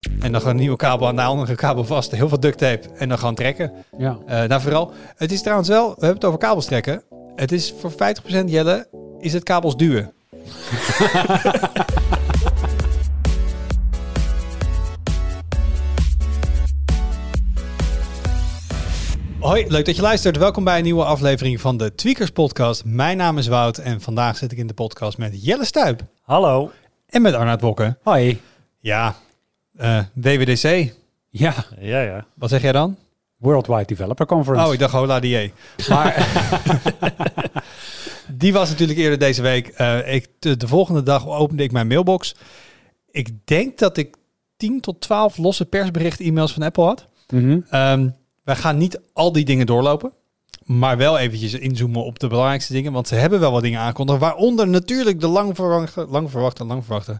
En dan gewoon een nieuwe kabel aan de andere kabel vast. Heel veel duct tape. En dan gewoon trekken. Ja. Eh, nou, vooral. Het is trouwens wel, we hebben het over kabels trekken. Het is voor 50% Jelle, is het kabels duwen. Hoi, leuk dat je luistert. Welkom bij een nieuwe aflevering van de Tweakers Podcast. Mijn naam is Wout en vandaag zit ik in de podcast met Jelle Stuip Hallo. en met Arnoud Bokken. Hoi. Ja, eh, WWDC. Ja, Ja, ja. Wat zeg jij dan? Worldwide Developer Conference. Oh, ik dacht Hola die. Maar die was natuurlijk eerder deze week. Eh, ik, de, de volgende dag opende ik mijn mailbox. Ik denk dat ik 10 tot 12 losse persbericht-e-mails van Apple had. Mhm. Ehm, wij gaan niet al die dingen doorlopen. Maar wel eventjes inzoomen op de belangrijkste dingen. Want ze hebben wel wat dingen aangekondigd. Waaronder natuurlijk de lang verwachte, lang verwachte, lang verwachte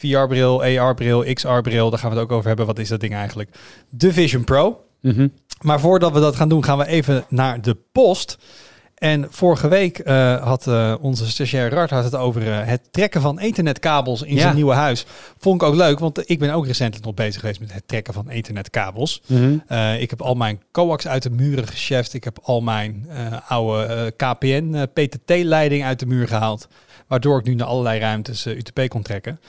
VR-bril, AR-bril, XR-bril. Daar gaan we het ook over hebben. Wat is dat ding eigenlijk? De Vision Pro. Mhm. Maar voordat we dat gaan doen, gaan we even naar de post. En vorige week eh, had eh, onze stagiair Rart had het over eh, het trekken van ethernetkabels in Ja. zijn nieuwe huis. Vond ik ook leuk, want ik ben ook recentelijk nog bezig geweest met het trekken van ethernetkabels. Mhm. Ik heb al mijn coax uit de muren gecheft. Ik heb al mijn oude KPN PTT-leiding uit de muur gehaald. Waardoor ik nu naar allerlei ruimtes UTP kon trekken.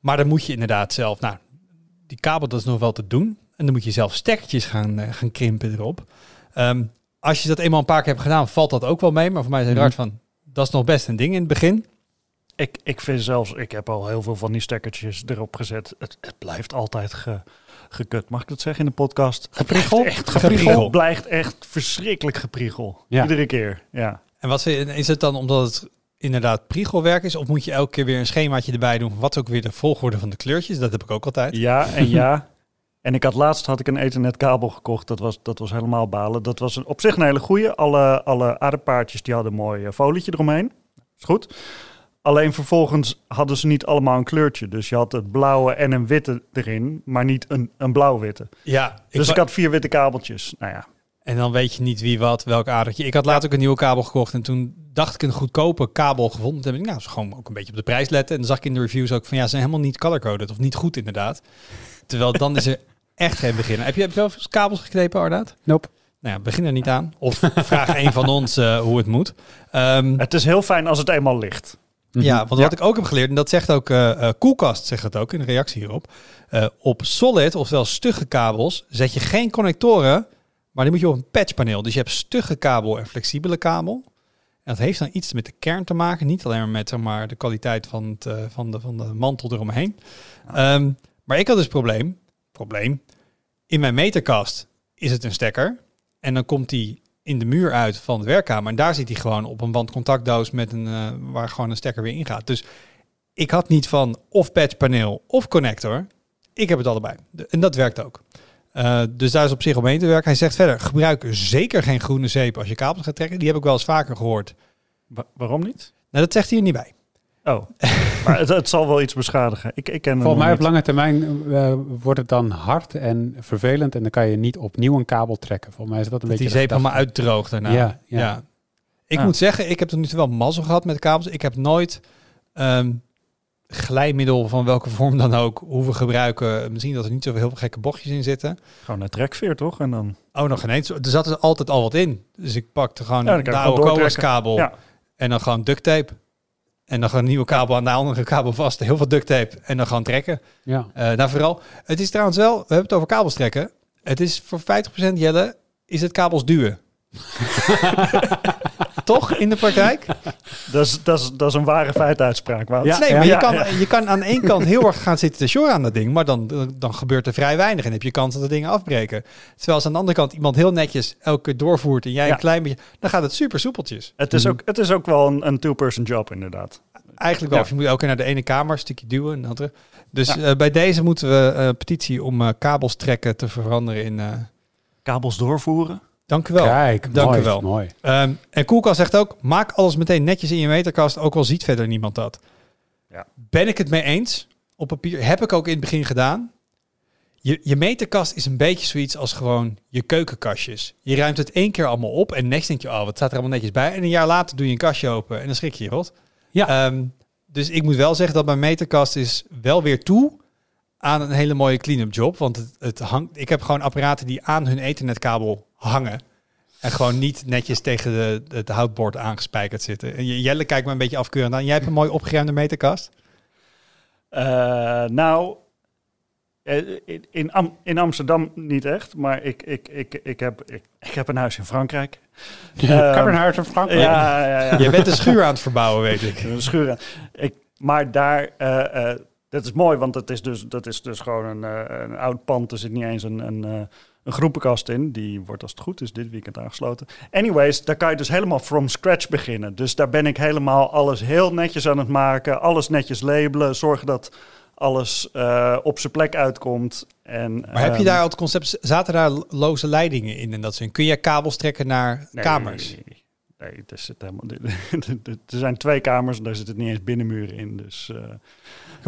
Maar dan moet je inderdaad zelf... Nou, die kabel dat is nog wel te doen. En dan moet je zelf stekkertjes gaan, eh, gaan krimpen erop. Ehm, als je dat eenmaal een paar keer hebt gedaan, valt dat ook wel mee. Maar voor mij is het Mhm. raar van... Dat is nog best een ding in het begin. Ik, ik vind zelfs, ik heb al heel veel van die stekkertjes erop gezet. Het, het blijft altijd ge, gekut. Mag ik dat zeggen in de podcast? Gepriegel? Echt Gepriegel. gepriegel. Het blijft echt verschrikkelijk gepriegel. Ja. Iedere keer, ja. En wat vind je- is het dan omdat het inderdaad priegelwerk is? Of moet je elke keer weer een schemaatje erbij doen? Wat ook weer de volgorde van de kleurtjes? Dat heb ik ook altijd. Ja en ja. En ik had laatst had ik een ethernet kabel gekocht. Dat was, dat was helemaal balen. Dat was een, op zich een hele goeie. Alle, alle aardepaardjes die hadden een mooi eh, folietje eromheen. Is goed. Alleen vervolgens hadden ze niet allemaal een kleurtje. Dus je had het blauwe en een witte erin, maar niet een, een blauw-witte. Ja, Dus wa- ik had vier witte kabeltjes. Nou ja, En dan weet je niet wie wat, welk adertje. Ik had laatst ook een nieuwe kabel gekocht en toen dacht ik een goedkope kabel gevonden. Toen heb ik, nou, dus gewoon ook een beetje op de prijs letten. En dan zag ik in de reviews ook van, ja, ze zijn helemaal niet color-coded of niet goed inderdaad. Terwijl dan is er echt geen beginnen. Heb je, heb je wel eens kabels geknepen, Arnaud? Nope. Nou ja, begin er niet aan. Of vraag een van ons eh, hoe het moet. Ehm, het is heel fijn als het eenmaal ligt. Mhm. Ja, want wat ik ook heb geleerd, en dat zegt ook eh eh, Koelkast, zegt het ook in de reactie hierop. eh, op solid, oftewel stugge kabels, zet je geen connectoren, maar die moet je op een patchpaneel. Dus je hebt stugge kabel en flexibele kabel. En dat heeft dan iets met de kern te maken, niet alleen maar met zeg maar, de kwaliteit van, het, eh, van, de, van de mantel eromheen. Ehm, maar ik had dus een probleem, probleem, in mijn meterkast is het een stekker en dan komt die in de muur uit van de werkkamer. En daar zit hij gewoon op een wandcontactdoos met een, eh, waar gewoon een stekker weer in gaat. Dus ik had niet van of patchpaneel of connector. Ik heb het allebei. En dat werkt ook. Eh, dus daar is op zich omheen te werken. Hij zegt verder, gebruik zeker geen groene zeep als je kabels gaat trekken. Die heb ik wel eens vaker gehoord. Wa- waarom niet? Nou, dat zegt hij er niet bij. Oh, maar het, het zal wel iets beschadigen. Ik, ik ken hem Volgens mij op lange termijn eh, wordt het dan hard en vervelend en dan kan je niet opnieuw een kabel trekken. Volgens mij is dat een Dat beetje die zeep helemaal uitdroogt daarna. Ja, ja. Ik Ah. moet zeggen, ik heb tot nu toe wel mazzel gehad met kabels. Ik heb nooit ehm, glijmiddel van welke vorm dan ook hoeven gebruiken. Misschien dat er niet zoveel heel veel gekke bochtjes in zitten. Gewoon een trekveer, toch? En dan... Oh, nog geen eens. Er zat er altijd al wat in. Dus ik pakte gewoon Ja, de oude kabel Ja. en dan gewoon duct tape. En dan gewoon een nieuwe kabel aan de andere kabel vast. Heel veel duct tape en dan gewoon trekken. Ja. Eh nou, vooral. Het is trouwens wel, we hebben het over kabels trekken. Het is voor 50% Jelle, is het kabels duwen. Toch in de praktijk? Dat is, dat, is, dat is een ware feituitspraak, Wout. Ja. nee, maar je, kan, ja. je kan aan één kant heel erg gaan zitten te sjoren aan dat ding, maar dan, dan gebeurt er vrij weinig en heb je kans dat de dingen afbreken. Terwijl als aan de andere kant iemand heel netjes elke keer doorvoert en jij Ja. een klein beetje, dan gaat het super soepeltjes. Het, is Mhm. ook, het is ook wel een, een two-person job, inderdaad. Eigenlijk wel. Ja. Of je moet elke keer naar de ene kamer, een stukje duwen en de andere. Dus Ja. eh, bij deze moeten we eh, petitie om eh, kabels trekken te veranderen in... eh Kabels doorvoeren. Dank u wel. Kijk, Dank mooi, u wel. mooi. Ehm, en Koelkast zegt ook, maak alles meteen netjes in je meterkast, ook al ziet verder niemand dat. Ja. Ben ik het mee eens? Op papier heb ik ook in het begin gedaan. Je, je meterkast is een beetje zoiets als gewoon je keukenkastjes. Je ruimt het één keer allemaal op en next denk je, oh, wat staat er allemaal netjes bij? En een jaar later doe je een kastje open en dan schrik je je rot. Ja. Ehm, dus ik moet wel zeggen dat mijn meterkast is wel weer toe aan een hele mooie clean-up job. Want het, het hangt, ik heb gewoon apparaten die aan hun ethernetkabel hangen. En gewoon niet netjes tegen de, het houtbord aangespijkerd zitten. En Jelle kijkt me een beetje afkeurend aan. Jij hebt een mooi opgeruimde meterkast. Uh, nou, in, in, Am in, Amsterdam niet echt, maar ik, ik, ik, ik, heb, ik, ik heb een huis in Frankrijk. ik heb een huis in Frankrijk. Ja, ja, ja. Je bent een schuur aan het verbouwen, weet ik. Een schuur aan. Ik, maar daar, uh, uh, dat is mooi, want het is dus, dat is dus gewoon een, uh, een oud pand. Er zit niet eens een, een, een groepenkast in. Die wordt als het goed is dit weekend aangesloten. Anyways, daar kan je dus helemaal from scratch beginnen. Dus daar ben ik helemaal alles heel netjes aan het maken. Alles netjes labelen. Zorgen dat alles uh, op zijn plek uitkomt. En, maar heb je daar al het concept, zaten daar loze leidingen in en dat zin? Kun je kabels trekken naar nee, kamers? Nee, nee, er, zit helemaal, er zijn twee kamers en daar zit het niet eens binnenmuren in. Dus, uh...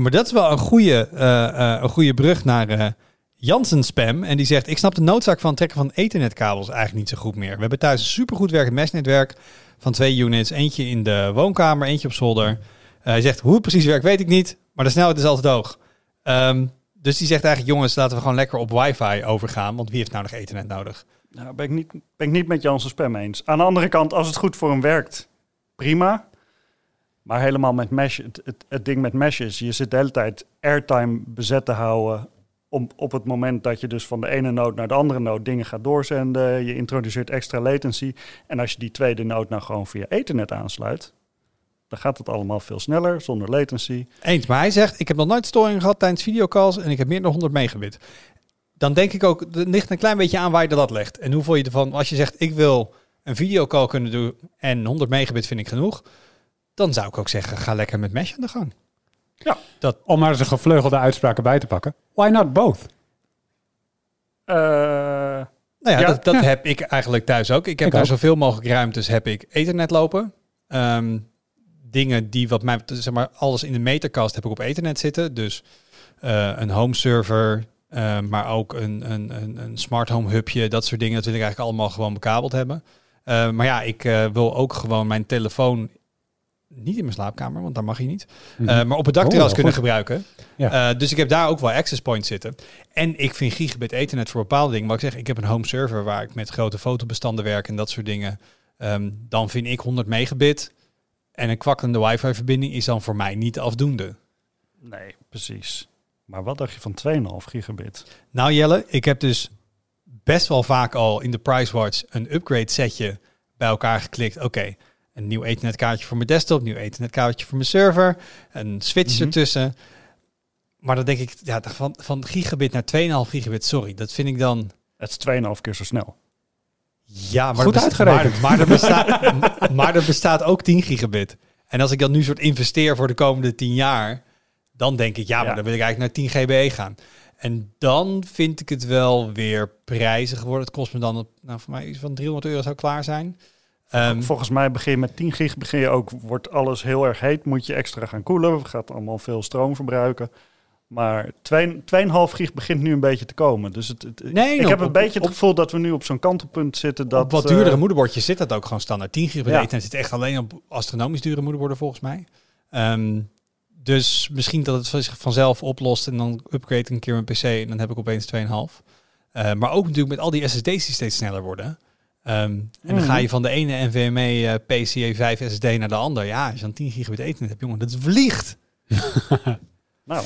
maar dat is wel een goede, uh, een goede brug naar Jansen Spam. En die zegt, ik snap de noodzaak van het trekken van ethernetkabels eigenlijk niet zo goed meer. We hebben thuis een supergoed werkend mesnetwerk van twee units. Eentje in de woonkamer, eentje op zolder. hij zegt, hoe het precies werkt weet ik niet. Maar de snelheid is altijd hoog. Um, dus die zegt eigenlijk, jongens, laten we gewoon lekker op wifi overgaan. Want wie heeft nou nog ethernet nodig? Nou, ben ik niet, ben ik niet met Janssen Spam eens. Aan de andere kant, als het goed voor hem werkt, prima. Maar helemaal met mesh, het, het, ding met mesh is, je zit de hele tijd airtime bezet te houden om, op het moment dat je dus van de ene node naar de andere node dingen gaat doorzenden. Je introduceert extra latency. En als je die tweede node nou gewoon via ethernet aansluit, dan gaat het allemaal veel sneller, zonder latency. Eens, maar hij zegt, ik heb nog nooit storing gehad tijdens videocalls en ik heb meer dan 100 megabit. Dan denk ik ook, het ligt een klein beetje aan waar je dat legt. En hoeveel je ervan, als je zegt, ik wil een videocall kunnen doen en 100 megabit vind ik genoeg, dan zou ik ook zeggen, ga lekker met mesh aan de gang. Ja, dat, om maar eens een gevleugelde uitspraken bij te pakken. Why not both? Uh, nou ja, ja. dat, dat ja. heb ik eigenlijk thuis ook. Ik heb ik daar ook. zoveel mogelijk ruimtes, heb ik ethernet lopen. Um, dingen die wat mij, zeg maar, alles in de meterkast heb ik op ethernet zitten. Dus uh, een home server, uh, maar ook een, een, een, een, smart home hubje, dat soort dingen. Dat wil ik eigenlijk allemaal gewoon bekabeld hebben. Uh, maar ja, ik wil ook gewoon mijn telefoon niet in mijn slaapkamer, want daar mag je niet. Mm -hmm. maar op het dakterras oh, kunnen gebruiken. Ja. dus ik heb daar ook wel access points zitten. En ik vind gigabit ethernet voor bepaalde dingen. Maar ik zeg, ik heb een home server waar ik met grote fotobestanden werk en dat soort dingen. Um, dan vind ik 100 megabit en een kwakkelende wifi-verbinding is dan voor mij niet afdoende. Nee, precies. Maar wat dacht je van 2,5 gigabit? Nou Jelle, ik heb dus best wel vaak al in de PriceWatch een upgrade setje bij elkaar geklikt. Oké, okay, een nieuw ethernet voor mijn desktop, nieuw ethernet voor mijn server, een switch mm-hmm. ertussen. Maar dan denk ik, ja, van, van gigabit naar 2,5 gigabit, sorry, dat vind ik dan... Het is 2,5 keer zo snel. Ja, maar Goed er uitgerekend. Maar, maar, er bestaat, maar er bestaat ook 10 gigabit. En als ik dat nu soort investeer voor de komende 10 jaar, dan denk ik, ja, maar ja. dan wil ik eigenlijk naar 10 GBE gaan. En dan vind ik het wel weer prijzig geworden. Het kost me dan, nou voor mij iets van 300 euro zou klaar zijn. Um, Volgens mij begin je met 10 gig, begin je ook, wordt alles heel erg heet, moet je extra gaan koelen, gaat allemaal veel stroom verbruiken. Maar 2,5 gig begint nu een beetje te komen. Dus het, het nee, ik heb een op, beetje het op, gevoel dat we nu op zo'n kantelpunt zitten. Dat, op wat duurdere uh, moederbordjes zit dat ook gewoon standaard. 10 gig bij ja. zit echt alleen op astronomisch dure moederborden volgens mij. Um, dus misschien dat het zich vanzelf oplost en dan upgrade een keer mijn PC en dan heb ik opeens 2,5. Uh, maar ook natuurlijk met al die SSD's die steeds sneller worden. Um, en dan ga je van de ene NVMe uh, PCIe 5 SSD naar de ander. Ja, als je dan 10 gigabit ethernet hebt, jongen, dat vliegt. nou,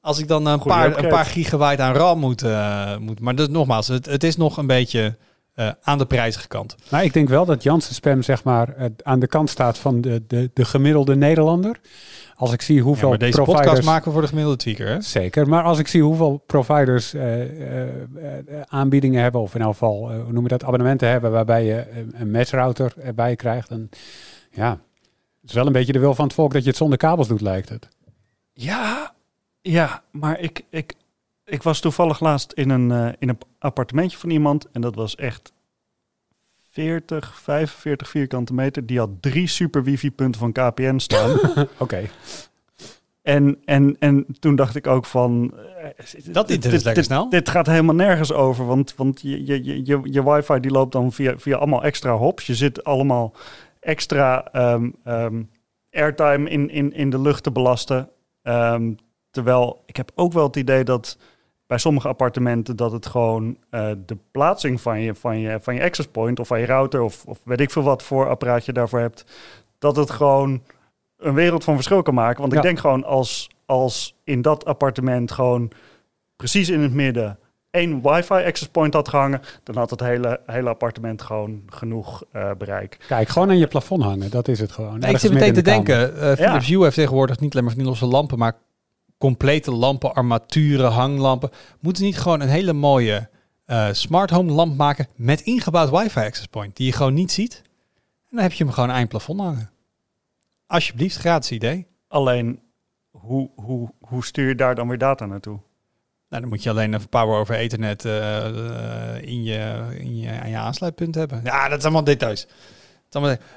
als ik dan een paar, een paar gigabyte aan RAM moet, uh, moet. Maar dat, nogmaals, het, het is nog een beetje uh, aan de prijzige kant. Maar ik denk wel dat Janssen Spam zeg maar uh, aan de kant staat van de, de, de gemiddelde Nederlander. Als ik zie hoeveel ja, deze providers... podcast maken we voor de gemiddelde tweaker, hè? Zeker, maar als ik zie hoeveel providers aanbiedingen hebben, of in elk geval, hoe noem je dat, abonnementen hebben, waarbij je een matchrouter erbij krijgt. En ja, het is wel een beetje de wil van het volk dat je het zonder kabels doet, lijkt het. Ja, ja, maar ik, ik, ik was toevallig laatst in een, uh, in een appartementje van iemand. En dat was echt 40, 45 vierkante meter. Die had drie super wifi-punten van KPN staan. Oké. Okay. En, en, en toen dacht ik ook van... Dat dit, is lekker dit, snel. Dit gaat helemaal nergens over. Want, want je, je, je, je, je wifi die loopt dan via, via allemaal extra hops. Je zit allemaal extra um, um, airtime in, in, in de lucht te belasten. Um, Terwijl ik heb ook wel het idee dat bij sommige appartementen dat het gewoon eh, de plaatsing van je, van, je, van je access point of van je router of, of weet ik veel wat voor apparaat je daarvoor hebt, dat het gewoon een wereld van verschil kan maken. Want Ja. ik denk gewoon als, als in dat appartement gewoon precies in het midden één wifi access point had gehangen, dan had het hele, hele appartement gewoon genoeg eh, bereik. Kijk, gewoon aan je plafond hangen. Dat is het gewoon. Nee, ik zit meteen te de denken, eh, Philips Hue heeft tegenwoordig niet alleen maar van die losse lampen, maar complete lampen, armaturen, hanglampen. Moeten ze niet gewoon een hele mooie eh, smart home lamp maken met ingebouwd wifi access point, die je gewoon niet ziet? En dan heb je hem gewoon aan je plafond hangen. Alsjeblieft, gratis idee. Alleen, hoe, hoe, hoe stuur je daar dan weer data naartoe? Nou, dan moet je alleen even power over ethernet eh, eh, in je, in je, aan je aansluitpunt hebben. Ja, dat is allemaal details.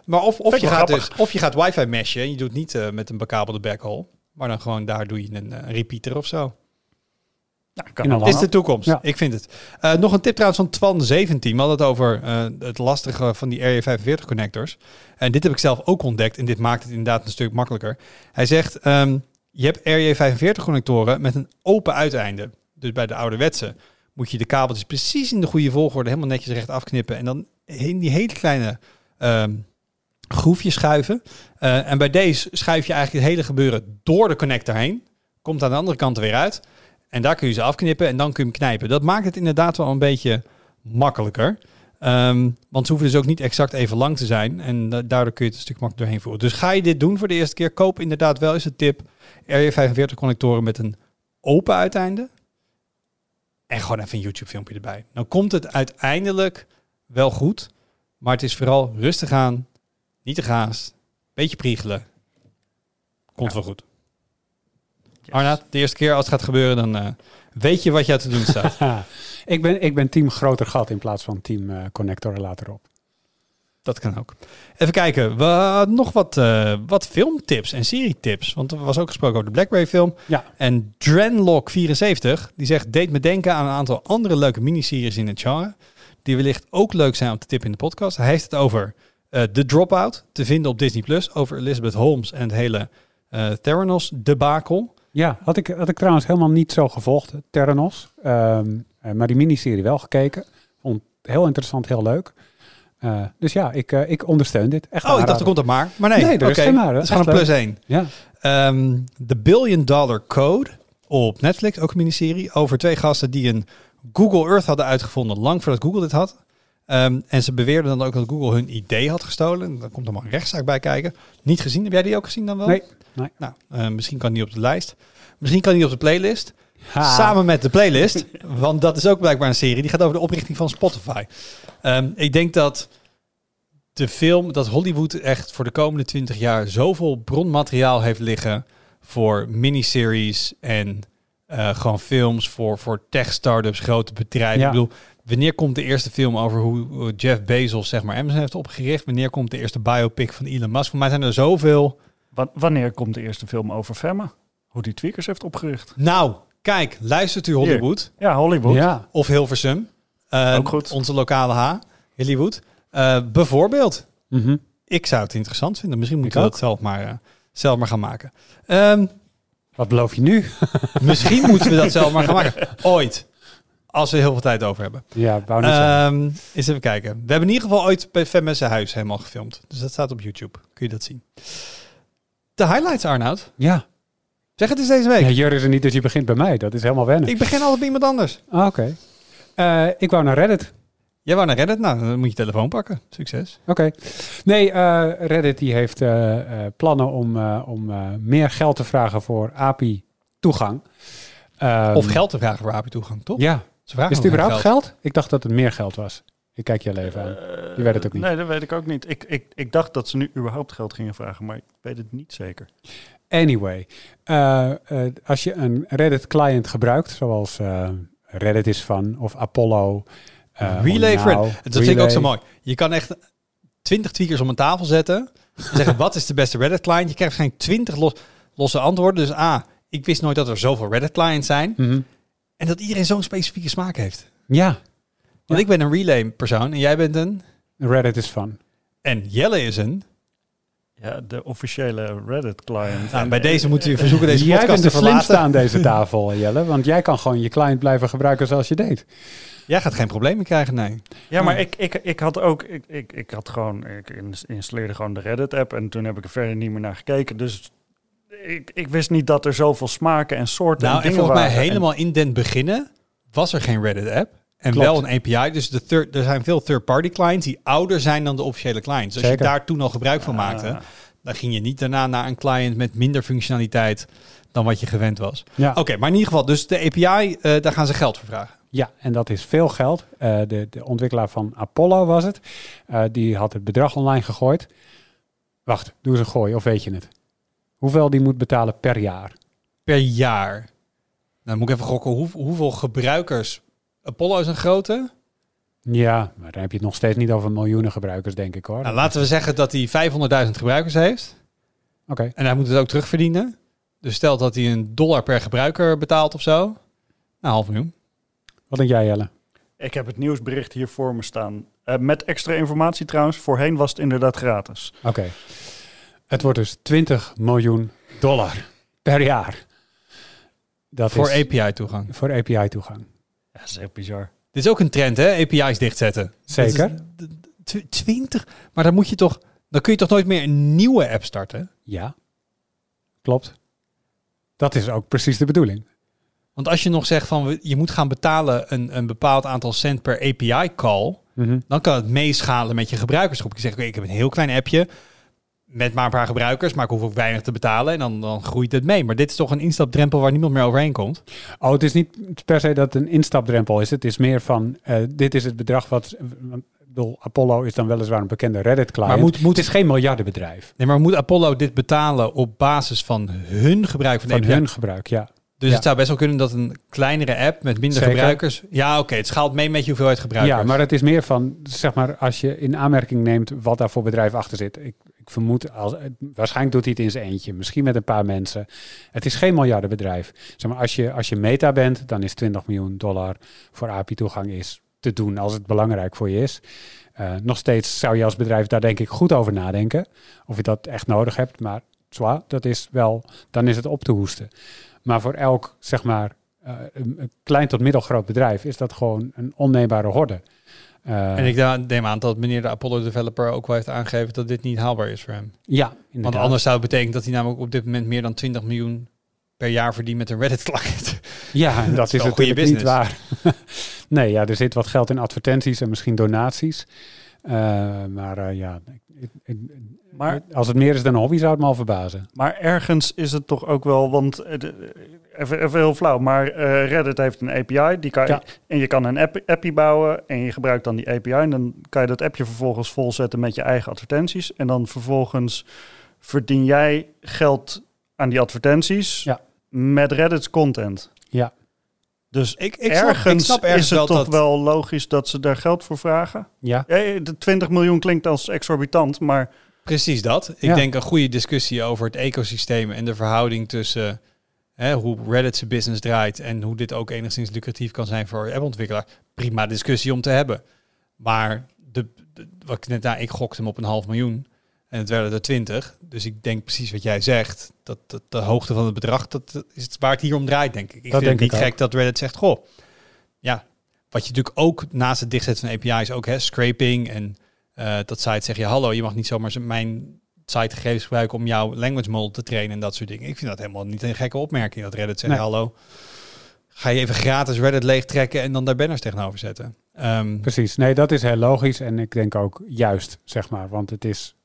Maar of, of, je gaat grappig. dus, of je gaat wifi meshen en je doet niet met een bekabelde backhaul. Maar dan gewoon daar doe je een, eh, repeater of zo. Nou, kan een. Het is de toekomst. Ja. Ik vind het. Eh, nog een tip trouwens van Twan 17. We hadden het over eh, het lastige van die RJ45 connectors. En dit heb ik zelf ook ontdekt. En dit maakt het inderdaad een stuk makkelijker. Hij zegt, ehm, je hebt RJ45 connectoren met een open uiteinde. Dus bij de ouderwetse moet je de kabeltjes precies in de goede volgorde helemaal netjes recht afknippen. En dan in die hele kleine ehm groefjes schuiven. Eh, en bij deze schuif je eigenlijk het hele gebeuren door de connector heen. Komt aan de andere kant er weer uit. En daar kun je ze afknippen en dan kun je hem knijpen. Dat maakt het inderdaad wel een beetje makkelijker. Ehm, want ze hoeven dus ook niet exact even lang te zijn. En da- daardoor kun je het een stuk makkelijker doorheen voeren. Dus ga je dit doen voor de eerste keer, koop inderdaad wel eens een tip. RJ45 connectoren met een open uiteinde. En gewoon even een YouTube filmpje erbij. Dan komt het uiteindelijk wel goed. Maar het is vooral rustig aan. Niet te gaas. Beetje priegelen. Komt wel goed. Yes. Arnaud, de eerste keer als het gaat gebeuren, dan eh, weet je wat je te doen staat. Ik, ben, ik ben team groter gat in plaats van team eh, connector later op. Dat kan ook. Even kijken. We nog wat, eh, wat filmtips en serietips. Want er was ook gesproken over de Blackberry film. Ja. En Drenlock74, die zegt... deed me denken aan een aantal andere leuke miniseries in het genre... die wellicht ook leuk zijn om te tippen in de podcast. Hij heeft het over The Dropout, te vinden op Disney+. Plus Over Elizabeth Holmes en het hele eh Theranos debakel. Ja, had ik, had ik trouwens helemaal niet zo gevolgd, Terranos. Ehm, eh, maar die miniserie wel gekeken. Vond het heel interessant, heel leuk. Eh, dus ja, ik, eh, ik ondersteun dit. Echt Oh, ik dacht er komt er maar. Maar nee, Nee, er is geen maar. Het is gewoon een plus één. Ja, Ehm The Billion Dollar Code op Netflix, ook een miniserie, over twee gasten die een Google Earth hadden uitgevonden, lang voordat Google dit had. Ehm, en ze beweerden dan ook dat Google hun idee had gestolen. Daar komt allemaal een rechtszaak bij kijken. Niet gezien. Heb jij die ook gezien dan wel? Nee, nee. Nou, eh, misschien kan die op de lijst. Misschien kan die op de playlist. Ha. Samen met de playlist. want dat is ook blijkbaar een serie. Die gaat over de oprichting van Spotify. Ehm, ik denk dat de film, dat Hollywood echt voor de komende 20 jaar zoveel bronmateriaal heeft liggen voor miniseries en eh, gewoon films voor, voor tech-startups, grote bedrijven. Ja. Ik bedoel, wanneer komt de eerste film over hoe Jeff Bezos zeg maar Amazon heeft opgericht? Wanneer komt de eerste biopic van Elon Musk? Voor mij zijn er zoveel. Wa- wanneer komt de eerste film over Femma? Hoe die tweakers heeft opgericht? Nou, kijk, luistert u Hollywood Ja, Hollywood. Ja, of Hilversum? Eh, Ook goed. Onze lokale H, Hollywood. Eh, bijvoorbeeld. Mhm. Ik zou het interessant vinden. Misschien Ik moeten we dat zelf maar, eh, zelf maar gaan maken. Ehm, wat beloof je nu? misschien moeten we dat zelf maar gaan maken. Ooit. Als we heel veel tijd over hebben. ja, wou. Ehm eens even kijken. We hebben in ieder geval ooit bij zijn huis helemaal gefilmd. Dus dat staat op YouTube. Kun je dat zien. De highlights, Arnoud. ja. Zeg het eens deze week. ja, Jur is er niet, dus je begint bij mij. Dat is helemaal wennen. Ik begin altijd bij iemand anders. Ah, Oké. Eh, ik wou naar Reddit. Jij wou naar Reddit? Nou, dan moet je telefoon pakken. Succes. Oké. Nee, eh, Reddit die heeft eh, plannen om, om meer geld te vragen voor API-toegang. Ehm, of geld te vragen voor API-toegang, toch? Ja. Ze vragen Is het überhaupt geld? Ik dacht dat het meer geld was. Ik kijk je al even aan. Je weet het ook niet. Nee, dat weet ik ook niet. Ik, ik, ik dacht dat ze nu überhaupt geld gingen vragen, maar ik weet het niet zeker. Anyway, eh, eh, als je een Reddit-client gebruikt, zoals eh, Reddit is van, of Apollo. eh, Relay Now, Dat vind ik ook zo mooi. Je kan echt 20 tweakers om een tafel zetten. En zeggen, wat is de beste Reddit client? Je krijgt geen 20 los, losse antwoorden. Dus A, ik wist nooit dat er zoveel Reddit clients zijn. Mhm. En dat iedereen zo'n specifieke smaak heeft. Ja, Want Ja. ik ben een relay persoon en jij bent een... Reddit is van. En Jelle is een... Ja, de officiële Reddit-client. Nou, bij deze moeten we verzoeken deze jij podcast bent te de slimste aan deze tafel, Jelle. Want jij kan gewoon je client blijven gebruiken zoals je deed. Jij gaat geen problemen krijgen, nee. Ja, maar ik, ik, ik had ook, ik, ik, ik had gewoon, ik ins- installeerde gewoon de Reddit-app en toen heb ik er verder niet meer naar gekeken. Dus ik, ik wist niet dat er zoveel smaken en soorten Nou, en volgens mij waren. En- helemaal in den beginnen was er geen Reddit-app. En Klopt. wel een API. Dus de third, er zijn veel third-party clients die ouder zijn dan de officiële clients. Dus als Zeker. je daar toen al gebruik van maakte, Ah. dan ging je niet daarna naar een client met minder functionaliteit dan wat je gewend was. Ja, Oké, maar in ieder geval, dus de API, eh, daar gaan ze geld voor vragen. ja en dat is veel geld. Eh, de, de ontwikkelaar van Apollo was het. Eh, die had het bedrag online gegooid. Wacht, doe eens een gooi, of weet je het? Hoeveel die moet betalen per jaar? Per jaar. Nou, dan moet ik even gokken, hoe, hoeveel gebruikers... Apollo is een grote. Ja, maar dan heb je het nog steeds niet over miljoenen gebruikers, denk ik hoor. Nou, laten we zeggen dat hij 500.000 gebruikers heeft. Oké, En hij moet het ook terugverdienen. Dus stel dat hij een dollar per gebruiker betaalt of zo. Nou, half miljoen. wat denk jij Jelle? Ik heb het nieuwsbericht hier voor me staan. Eh, met extra informatie trouwens, voorheen was het inderdaad gratis. Oké. Het wordt dus 20 miljoen dollar per jaar. Dat voor API-toegang. voor API-toegang. Ja, dat is echt bizar. Dit is ook een trend, hè? API's dichtzetten. Zeker. Dat is tw- 20? Maar dan moet je toch... Dan kun je toch nooit meer een nieuwe app starten? Ja, klopt. Dat is ook precies de bedoeling. Want als je nog zegt van we- je moet gaan betalen een, een bepaald aantal cent per API-call... Mhm. dan kan het meeschalen met je gebruikersgroep. Je zegt, oké, ik heb een heel klein appje met maar een paar gebruikers, maar ik hoef ook weinig te betalen en dan, dan groeit het mee. Maar dit is toch een instapdrempel waar niemand meer overheen komt. Oh, het is niet per se dat het een instapdrempel is. Het is meer van, eh, dit is het bedrag wat... ik bedoel, Apollo is dan weliswaar een bekende Reddit-client. Maar moet- moet- het is geen miljardenbedrijf. Nee, maar moet Apollo dit betalen op basis van hun gebruik van hun gebruik, ja. Dus ja. het zou best wel kunnen dat een kleinere app met minder Zeker. gebruikers... Ja, oké, het schaalt mee met je hoeveelheid gebruikers. Ja, maar het is meer van, zeg maar, als je in aanmerking neemt wat daar voor bedrijf achter zit. Ik, ik vermoed, als, waarschijnlijk doet hij het in zijn eentje, misschien met een paar mensen. Het is geen miljardenbedrijf. Zeg maar, als je, als je meta bent, dan is 20 miljoen dollar voor API-toegang is te doen als het belangrijk voor je is. Eh, nog steeds zou je als bedrijf daar denk ik goed over nadenken. Of je dat echt nodig hebt, maar zwaar, dat is wel, dan is het op te hoesten. Maar voor elk, zeg maar, eh, een klein tot middelgroot bedrijf is dat gewoon een onneembare horde. Eh, En ik neem aan dat meneer de Apollo developer ook wel heeft aangegeven dat dit niet haalbaar is voor hem. ja, Want inderdaad. anders zou het betekenen dat hij namelijk op dit moment meer dan 20 miljoen per jaar verdient met een Reddit-client. Ja, dat, is is, goede natuurlijk niet waar. business. nee, ja, er zit wat geld in advertenties en misschien donaties. Eh, maar eh, ja, ik- Maar- als het meer is dan een hobby, zou het me al verbazen. Maar ergens is het toch ook wel, want eh, even, even heel flauw, maar eh, Reddit heeft een API die kan, Ja. en je kan een app, appje bouwen en je gebruikt dan die API en dan kan je dat appje vervolgens volzetten met je eigen advertenties en dan vervolgens verdien jij geld aan die advertenties Ja. met Reddit's content. Ja. Dus Ik, ik, snap, ergens, ik snap ergens is het wel toch dat... wel logisch dat ze daar geld voor vragen. Ja, Ja, de 20 miljoen klinkt als exorbitant, maar Precies dat. Ik Ja. denk een goede discussie over het ecosysteem en de verhouding tussen hè, hoe Reddit zijn business draait en hoe dit ook enigszins lucratief kan zijn voor appontwikkelaar. Prima discussie om te hebben. Maar de, de- wat ik net nou, ik gokte hem op een half miljoen en het werden er 20. Dus ik denk precies wat jij zegt. Dat, dat de hoogte van het bedrag, dat is het waar het hier om draait, denk ik. Ik vind denk het niet ook. gek dat Reddit zegt, goh, ja, wat je natuurlijk ook naast het dichtzetten van API's ook, hè, scraping en eh, dat site zeg je, hallo, je mag niet zomaar mijn sitegegevens gebruiken om jouw language model te trainen en dat soort dingen. Ik vind dat helemaal niet een gekke opmerking dat Reddit zegt, Nee. hallo, ga je even gratis Reddit leegtrekken en dan daar banners tegenover zetten. Ehm, precies. Nee, dat is heel logisch en ik denk ook juist, zeg maar. Want het is,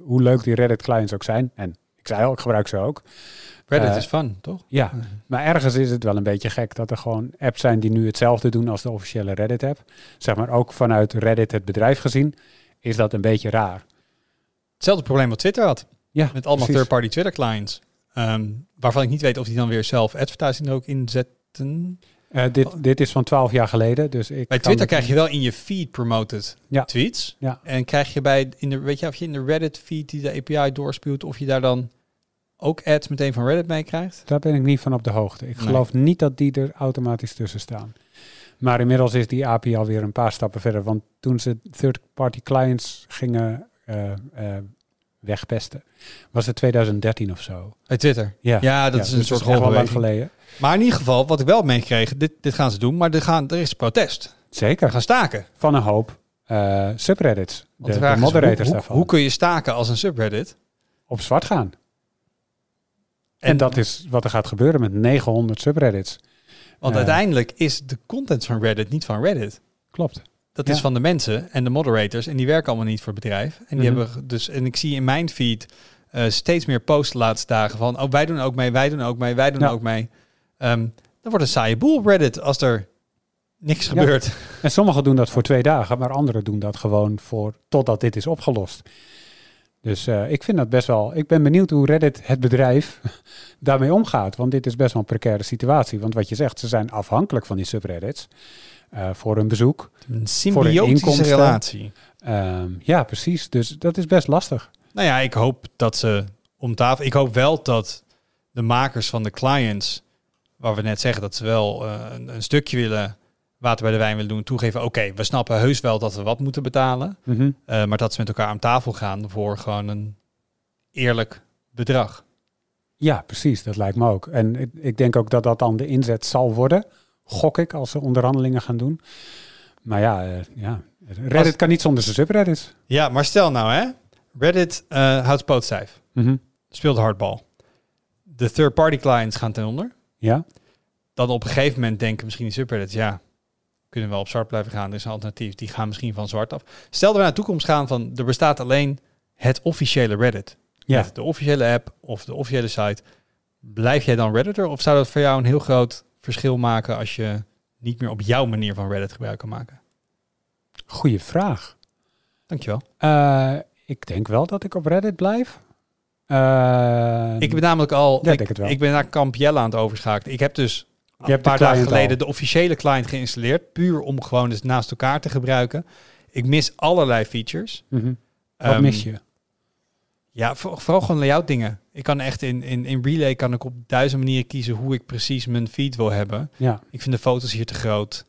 hoe leuk die Reddit-clients ook zijn, en ik zei al, ik gebruik ze ook. Reddit Eh, is fun, toch? Ja, maar ergens is het wel een beetje gek dat er gewoon apps zijn die nu hetzelfde doen als de officiële Reddit-app. Zeg maar ook vanuit Reddit, het bedrijf gezien, is dat een beetje raar. Hetzelfde probleem wat Twitter had. Ja, Met allemaal third-party Twitter clients. Ehm, waarvan ik niet weet of die dan weer zelf advertising er ook inzetten. Eh, dit, dit is van 12 jaar geleden, dus ik. Bij Twitter krijg je wel in je feed promoted Ja. tweets. Ja. En krijg je bij in de weet je of je in de Reddit feed die de API doorspuwt of je daar dan ook ads meteen van Reddit mee krijgt? Daar ben ik niet van op de hoogte. Ik Nee. geloof niet dat die er automatisch tussen staan. Maar inmiddels is die API alweer een paar stappen verder. Want toen ze third-party clients gingen eh, eh, wegpesten. Was het 2013 of zo? Bij Twitter. Ja, Ja, dat is een dus soort echt wel lang geleden. Maar in ieder geval, wat ik wel meegekregen, dit, dit gaan ze doen, maar er, gaan, er is protest. We Zeker. gaan staken. Van een hoop eh, subreddits. De, is, moderators hoe, daarvan. hoe kun je staken als een subreddit? op zwart gaan. En, dat is wat er gaat gebeuren met 900 subreddits. Want eh, uiteindelijk is de content van Reddit niet van Reddit. Klopt. Dat Ja. is van de mensen en de moderators. En die werken allemaal niet voor het bedrijf. En die Mhm. hebben dus. En ik zie in mijn feed eh, steeds meer posts de laatste dagen van. Oh, wij doen ook mee, wij doen ook mee, wij doen Ja. ook mee. Ehm, dan wordt een saaie boel op Reddit als er niks Ja. gebeurt. En sommigen doen dat voor twee dagen, maar anderen doen dat gewoon voor totdat dit is opgelost. Dus eh, ik vind dat best wel. Ik ben benieuwd hoe Reddit, het bedrijf, daarmee omgaat. Want dit is best wel een precaire situatie. Want wat je zegt, ze zijn afhankelijk van die subreddits eh, voor hun bezoek. Een symbiotische inkomsten. relatie. Ehm, ja, precies. Dus dat is best lastig. Nou ja, ik hoop dat ze om tafel. Ik hoop wel dat de makers van de clients, waar we net zeggen dat ze wel eh, een, een stukje willen water bij de wijn willen doen, toegeven. Oké, we snappen heus wel dat we wat moeten betalen, Mhm. eh, maar dat ze met elkaar aan tafel gaan voor gewoon een eerlijk bedrag. Ja, precies. Dat lijkt me ook. En ik, ik denk ook dat dat dan de inzet zal worden. Gok ik als ze onderhandelingen gaan doen. Maar ja, eh, ja. Reddit Als- kan niet zonder zijn subreddits. Ja, maar stel nou hè, Reddit houdt pootstijf, Mhm. speelt hardbal. De third-party clients gaan ten onder. Ja, dan op een gegeven moment denken misschien die subreddits, ja, kunnen we wel op zwart blijven gaan. Er is een alternatief. Die gaan misschien van zwart af. Stel dat we naar de toekomst gaan van, er bestaat alleen het officiële Reddit. Ja. Met de officiële app of de officiële site. Blijf jij dan Redditor? Of zou dat voor jou een heel groot verschil maken als je niet meer op jouw manier van Reddit gebruik kan maken? goede vraag. Dankjewel. Eh, ik denk wel dat ik op Reddit blijf. Eh, Ik ben namelijk al, Ja, ik het wel. ik ben naar Kamp Jelle aan het overschakelen. Ik heb dus een paar dagen geleden al. de officiële client geïnstalleerd. Puur om gewoon dus naast elkaar te gebruiken. Ik mis allerlei features. mhm. Wat Ehm, mis je? Ja, voor- vooral gewoon layout dingen. Ik kan echt in, in, in Relay kan ik op duizend manieren kiezen hoe ik precies mijn feed wil hebben. Ja, Ik vind de foto's hier te groot.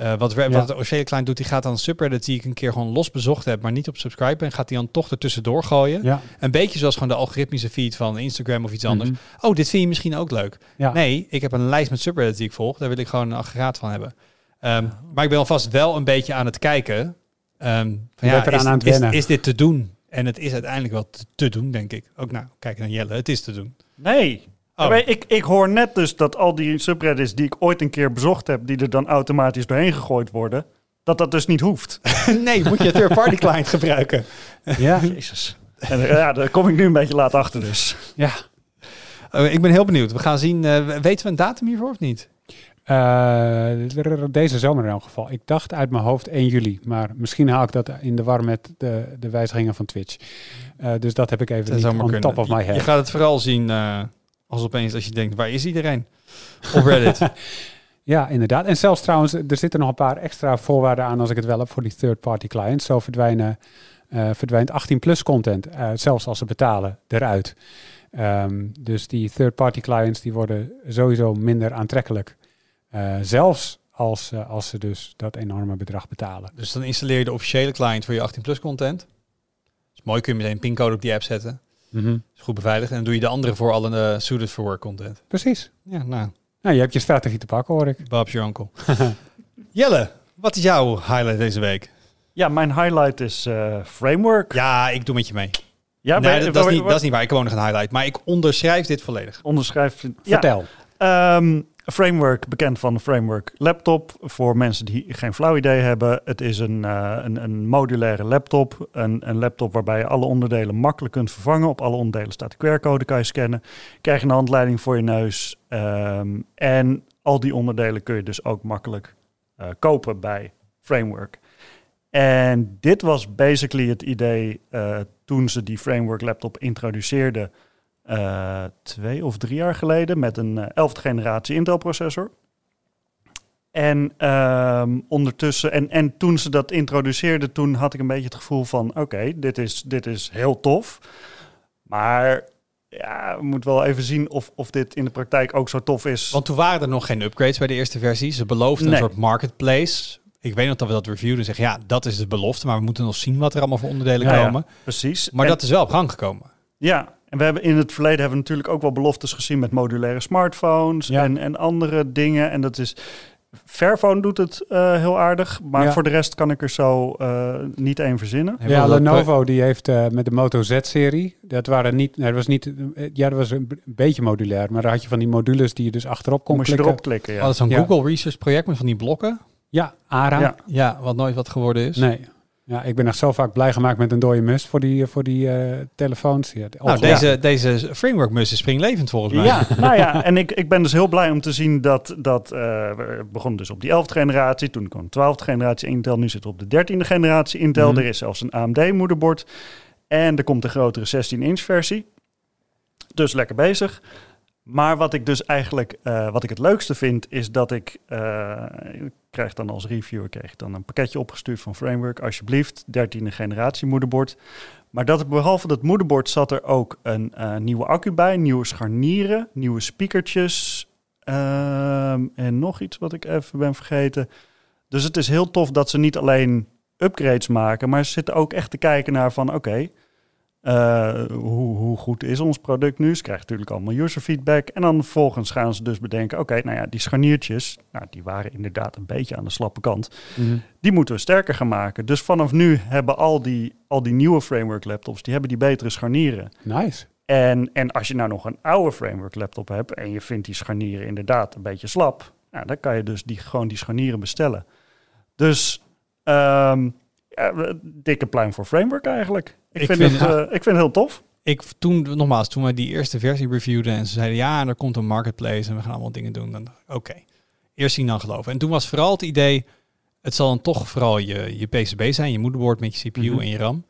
Eh, wat, Ja. wat de officiële client doet, die gaat dan subreddit die ik een keer gewoon los bezocht heb, maar niet op subscribe ben, gaat die dan toch ertussendoor gooien. ja. Een beetje zoals gewoon de algoritmische feed van Instagram of iets anders. Mhm. Oh, dit vind je misschien ook leuk. Ja. Nee, ik heb een lijst met subreddits die ik volg. Daar wil ik gewoon een aggregaat van hebben. Ehm, maar ik ben alvast wel een beetje aan het kijken. Ehm, van, eraan is, aan het is, dit te doen? En het is uiteindelijk wel te, te doen, denk ik. Ook nou, kijk naar Jelle, het is te doen. Nee. Oh. Maar Ik, ik hoor net dus dat al die subreddits die ik ooit een keer bezocht heb, die er dan automatisch doorheen gegooid worden, dat dat dus niet hoeft. nee, moet je een third-party client gebruiken. ja, Jezus. En eh, ja, daar kom ik nu een beetje laat achter dus. ja. Oh, ik ben heel benieuwd. We gaan zien. eh, weten we een datum hiervoor of niet? Eh, deze zomer in elk geval. Ik dacht uit mijn hoofd 1 juli. Maar misschien haal ik dat in de war met de, de wijzigingen van Twitch. Eh, dus dat heb ik even niet on kunnen. top of my Je- Je head. gaat het vooral zien eh, als opeens als je denkt, waar is iedereen? Op Reddit. Ja, inderdaad. En zelfs trouwens, er zitten nog een paar extra voorwaarden aan als ik het wel heb voor die third-party clients. Zo verdwijnen, eh, verdwijnt 18-plus content, eh, zelfs als ze betalen, eruit. Ehm, dus die third-party clients die worden sowieso minder aantrekkelijk. Eh, zelfs als, als ze dus dat enorme bedrag betalen. dus dan installeer je de officiële client voor je 18 plus content. Dat is mooi, kun je meteen een pincode op die app zetten. Is goed beveiligd. En dan doe je de andere voor alle uh, suited for work content. Precies. Ja, nou, Nou, je hebt je strategie te pakken, hoor ik. Bob's your uncle. Jelle, wat is jouw highlight deze week? Ja, mijn highlight is eh, Framework. Ja, ik doe met je mee. Ja, nee, dat, dat, is niet, dat is niet waar. Ik woon nog een highlight. Maar ik onderschrijf dit volledig. Onderschrijf. Ja, Vertel. Framework, bekend van de Framework laptop. Voor mensen die geen flauw idee hebben. Het is een, eh, een, een modulaire laptop. Een, een laptop waarbij je alle onderdelen makkelijk kunt vervangen. Op alle onderdelen staat de QR-code, kan je scannen. Krijg je een handleiding voor je neus. Ehm, en al die onderdelen kun je dus ook makkelijk eh, kopen bij Framework. En dit was basically het idee eh, toen ze die Framework laptop introduceerden eh, twee of drie jaar geleden met een eh, 11e generatie Intel processor. En ehm, ondertussen, en, en toen ze dat introduceerden, toen had ik een beetje het gevoel van oké, dit, is, dit is heel tof. Maar ja, we moeten wel even zien of, of dit in de praktijk ook zo tof is. Want toen waren er nog geen upgrades bij de eerste versie. Ze beloofden Nee. een soort marketplace. Ik weet nog dat we dat reviewden en zeggen, ja, dat is de belofte, maar we moeten nog zien wat er allemaal voor onderdelen Ja, ja. komen. Precies. Maar En- dat is wel op gang gekomen. Ja, en we hebben in het verleden hebben we natuurlijk ook wel beloftes gezien met modulaire smartphones Ja. en, en andere dingen. En dat is. Fairphone doet het eh, heel aardig, maar Ja. voor de rest kan ik er zo eh, niet één verzinnen. Ja, Lenovo die heeft eh, met de Moto Z-serie, dat waren niet, nee, dat was niet, ja, dat was een, een beetje modulair, maar daar had je van die modules die je dus achterop kon Moest je klikken. erop klikken, ja. Oh, dat is Ja. Google Research project met van die blokken. Ja, ARA. Ja. Ja, wat nooit wat geworden is. Nee. Ja, ik ben nog zo vaak blij gemaakt met een dode mus voor die, voor die eh, telefoons. Ja, Nou, deze, deze framework mus is springlevend volgens mij. Ja, nou ja, en ik, ik ben dus heel blij om te zien dat, dat eh, we begonnen dus op die 11e generatie, toen kwam de 12e generatie Intel, nu zitten we op de 13e generatie Intel. Mhm. Er is zelfs een AMD moederbord en er komt een grotere 16-inch versie. Dus lekker bezig. Maar wat ik dus eigenlijk, eh, wat ik het leukste vind, is dat ik, eh, ik krijg dan als reviewer kreeg dan een pakketje opgestuurd van Framework, alsjeblieft, 13e generatie moederbord. Maar dat behalve dat moederbord zat er ook een eh, nieuwe accu bij, nieuwe scharnieren, nieuwe speakertjes ehm, en nog iets wat ik even ben vergeten. Dus het is heel tof dat ze niet alleen upgrades maken, maar ze zitten ook echt te kijken naar van oké, eh, hoe, hoe goed is ons product nu? Ze krijgen natuurlijk allemaal user feedback. En dan vervolgens gaan ze dus bedenken, oké, nou ja, die scharniertjes, nou, die waren inderdaad een beetje aan de slappe kant Mhm. die moeten we sterker gaan maken. Dus vanaf nu hebben al die, al die nieuwe framework laptops, die hebben die betere scharnieren. Nice. En, en als je nou nog een oude framework laptop hebt en je vindt die scharnieren inderdaad een beetje slap, nou, dan kan je dus die, gewoon die scharnieren bestellen. Dus ehm, ja, dikke pluim voor framework eigenlijk. Ik, Ik vind, vind- het, eh, ik vind het heel tof. Ik toen, nogmaals, toen we die eerste versie reviewden en ze zeiden ja, er komt een marketplace en we gaan allemaal dingen doen, dan dacht ik, oké, eerst zien dan geloven. En toen was vooral het idee, het zal dan toch vooral je, je PCB zijn, je moederbord met je CPU Mhm. en je RAM.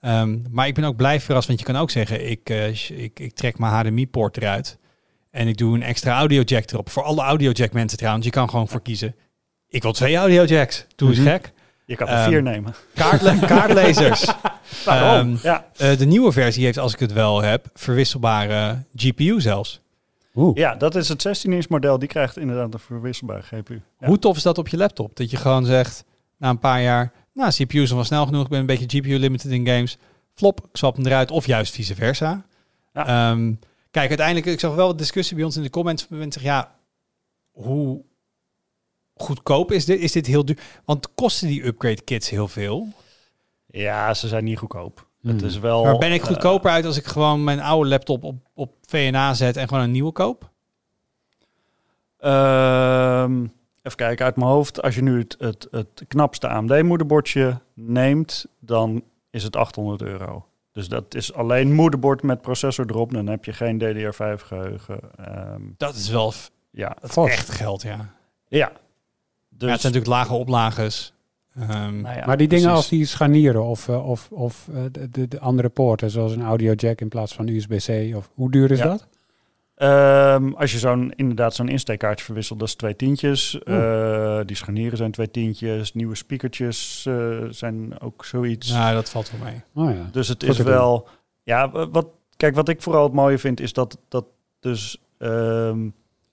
Ehm, maar ik ben ook blij verrast, want je kan ook zeggen, ik, eh, ik, ik trek mijn HDMI-poort eruit en ik doe een extra audio jack erop. Voor alle audio jack mensen trouwens, je kan gewoon voor kiezen. Ik wil twee audio jacks. Doe eens Mhm. gek. Je kan er Ehm, vier nemen. Kaartle kaartlezers. Waarom? Ehm, ja. Eh, de nieuwe versie heeft, als ik het wel heb, verwisselbare GPU zelfs. Oeh. ja, dat is het 16-inch model. Die krijgt inderdaad een verwisselbare GPU. Ja. Hoe tof is dat op je laptop? Dat je gewoon zegt, na een paar jaar, nou, CPU is wel snel genoeg, ik ben een beetje GPU limited in games. Flop, ik swap hem eruit, of juist vice versa. Ja. Ehm, kijk, uiteindelijk, ik zag wel wat discussie bij ons in de comments. Mensen zeggen, ja, hoe goedkoop is dit? Is dit heel duur? Want kosten die upgrade kits heel veel? Ja, ze zijn niet goedkoop. Hmm. Het is wel... maar ben ik eh, goedkoper uit als ik gewoon mijn oude laptop op, op VNA zet en gewoon een nieuwe koop? Ehm, even kijken uit mijn hoofd. Als je nu het, het, het knapste AMD-moederbordje neemt, dan is het 800 euro. Dus dat is alleen moederbord met processor erop. Dan heb je geen DDR5 geheugen. Ehm, Dat is wel ja, dat is echt geld, ja. ja. Ja. Dus, Het zijn natuurlijk lage oplages. Nou ja, maar die dingen precies. als die scharnieren of, eh, of, of eh, de, de, de andere poorten, zoals een audio jack in plaats van USB-C, of hoe duur is Ja. dat? Ehm, als je zo'n inderdaad zo'n insteekkaartje verwisselt, dat is twee tientjes. Eh, die scharnieren zijn twee tientjes. Nieuwe speakertjes eh, zijn ook zoiets. nou, dat valt wel mee. Oh ja. Dus het Goed is doen. wel. Ja, wat, kijk, wat ik vooral het mooie vind, is dat, dat dus. ehm,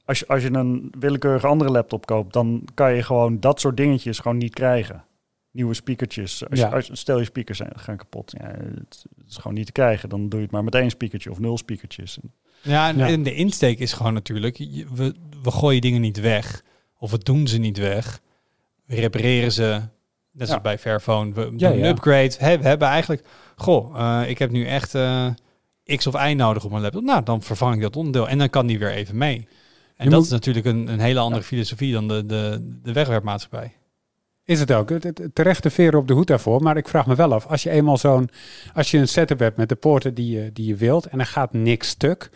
als, je, als je een willekeurige andere laptop koopt, dan kan je gewoon dat soort dingetjes gewoon niet krijgen. Nieuwe speakertjes. Als, je- Ja. als, stel je speakers zijn, gaan kapot. Ja, het, is gewoon niet te krijgen. Dan doe je het maar met één speakertje of nul speakertjes. Ja, en, Ja. en de insteek is gewoon natuurlijk, we, we gooien dingen niet weg. Of we doen ze niet weg. We repareren ze, net zoals bij Fairphone. We doen een upgrade. Hè, we hebben eigenlijk, goh, eh, ik heb nu echt eh, X of Y nodig op mijn laptop. Nou, dan vervang ik dat onderdeel en dan kan die weer even mee. En Je dat moet- is natuurlijk een, een hele andere filosofie dan de, de, de wegwerpmaatschappij. Is het ook. Terecht de veren op de hoed daarvoor. Maar ik vraag me wel af, als je eenmaal zo'n... Als je een setup hebt met de poorten die je, die je wilt en er gaat niks stuk...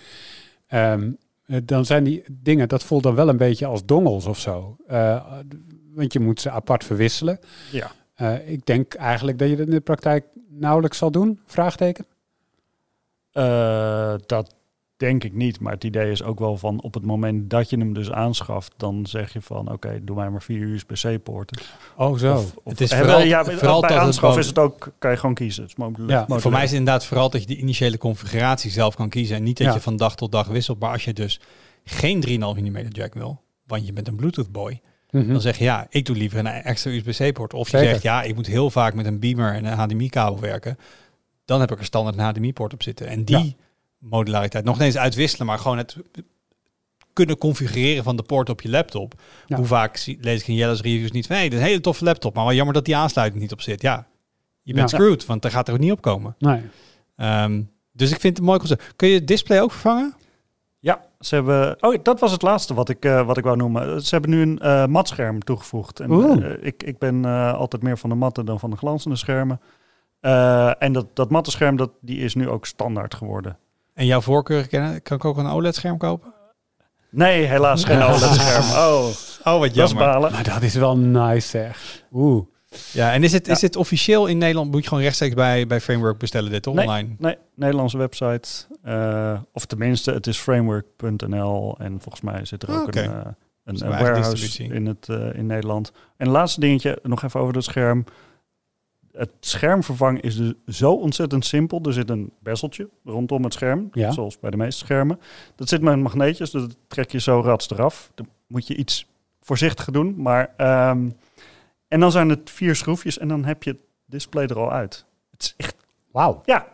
ehm, eh, dan zijn die dingen, dat voelt dan wel een beetje als dongels of zo. Eh, want je moet ze apart verwisselen. Ja. Eh, ik denk eigenlijk dat je dat in de praktijk nauwelijks zal doen. Vraagteken. Eh, dat denk ik niet. Maar het idee is ook wel van op het moment dat je hem dus aanschaft, dan zeg je van oké, doe mij maar vier USB-C-poorten. Oh zo. Of, of, Het is eh, vooral- ja, vooral bij dat aanschaf is het ook, kan je gewoon kiezen. Het is modulair- Ja, modulair. Voor mij is het inderdaad vooral dat je de initiële configuratie zelf kan kiezen. En niet dat Ja. je van dag tot dag wisselt. Maar als je dus geen 3,5 mm jack wil, want je bent een Bluetooth boy, Mhm. Dan zeg je ja, ik doe liever een extra USB-C-poort. Of je Zeker. zegt ja, ik moet heel vaak met een beamer en een HDMI-kabel werken. Dan heb ik er standaard een HDMI-poort op zitten. En die Ja. Modulariteit, nog niet eens uitwisselen, maar gewoon het kunnen configureren van de poort op je laptop. Ja. Hoe vaak zie- lees ik in Jelle's reviews niet van, hey, dit is een hele toffe laptop, maar wel jammer dat die aansluiting niet op zit. Ja, je bent Ja. screwed, want daar gaat er ook niet op komen. Nee. Ehm, dus ik vind het een mooi concept. Kun je het display ook vervangen? Ja, ze hebben. Oh, dat was het laatste wat ik, eh, wat ik wou noemen. Ze hebben nu een eh matscherm toegevoegd. En, eh, ik, ik ben eh, altijd meer van de matte dan van de glanzende schermen. Eh, en dat, dat matte scherm, dat, die is nu ook standaard geworden. En jouw voorkeur kennen? Kan ik ook een OLED-scherm kopen? Nee, helaas geen OLED-scherm. Oh, Oh, wat dat is balen. Maar dat is wel nice zeg. Oeh. Ja, en is het, is dit officieel in Nederland? Moet je gewoon rechtstreeks bij, bij Framework bestellen dit toch? Nee. online? Nee, Nederlandse website. Eh, of tenminste, het is framework.nl. En volgens mij zit er Ah, ook oké. een, eh, een, warehouse in, het, eh, in Nederland. En het laatste dingetje, nog even over het scherm. Het scherm vervangen is dus zo ontzettend simpel. Er zit een bezeltje rondom het scherm, Ja. zoals bij de meeste schermen. Dat zit met magneetjes, dus dat trek je zo rats eraf. Dan moet je iets voorzichtiger doen. Maar, ehm, en dan zijn het vier schroefjes en dan heb je het display er al uit. Het is echt Wauw. ja.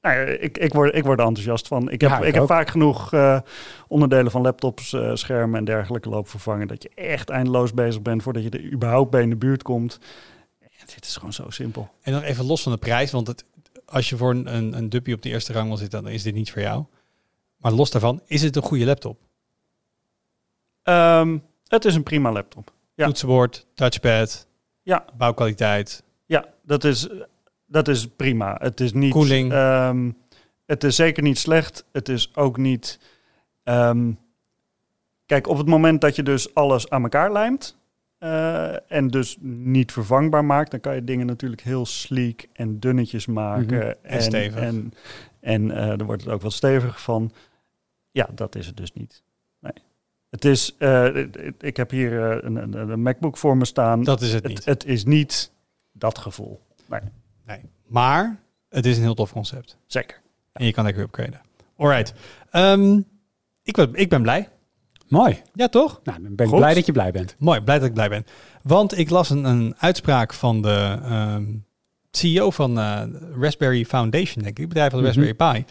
Nou, ik, ik, word, ik word er enthousiast van. Ik heb, Ja, ik ik heb vaak genoeg eh, onderdelen van laptops, eh, schermen en dergelijke lopen vervangen. Dat je echt eindeloos bezig bent voordat je er überhaupt bij in de buurt komt. Dit is gewoon zo simpel. En nog even los van de prijs, want het, als je voor een, een, een duppie op de eerste rang wil zitten, dan is dit niet voor jou. Maar los daarvan, is het een goede laptop? Ehm, het is een prima laptop. Ja. Toetsenbord, touchpad, Ja. bouwkwaliteit. Ja, dat is, dat is prima. Het is niet. Koeling. ehm, het is zeker niet slecht. Het is ook niet. ehm, kijk, op het moment dat je dus alles aan elkaar lijmt. Eh, en dus niet vervangbaar maakt, dan kan je dingen natuurlijk heel sleek en dunnetjes maken. Mhm. En stevig. En, en eh, dan wordt het ook wat steviger van. Ja, dat is het dus niet. Nee. Het is, eh, ik heb hier een, een, een MacBook voor me staan. Dat is het het, niet. het is niet dat gevoel. Nee, Nee. Maar het is een heel tof concept. zeker. En je kan lekker upgraden. Alright. Ehm, ik, ben, ik ben blij. Mooi. Ja, toch? Nou, dan ben ik Goed. blij dat je blij bent. Mooi, blij dat ik blij ben. Want ik las een, een uitspraak van de ehm, CEO van eh, Raspberry Foundation, denk ik, het bedrijf van de Mhm. Raspberry Pi.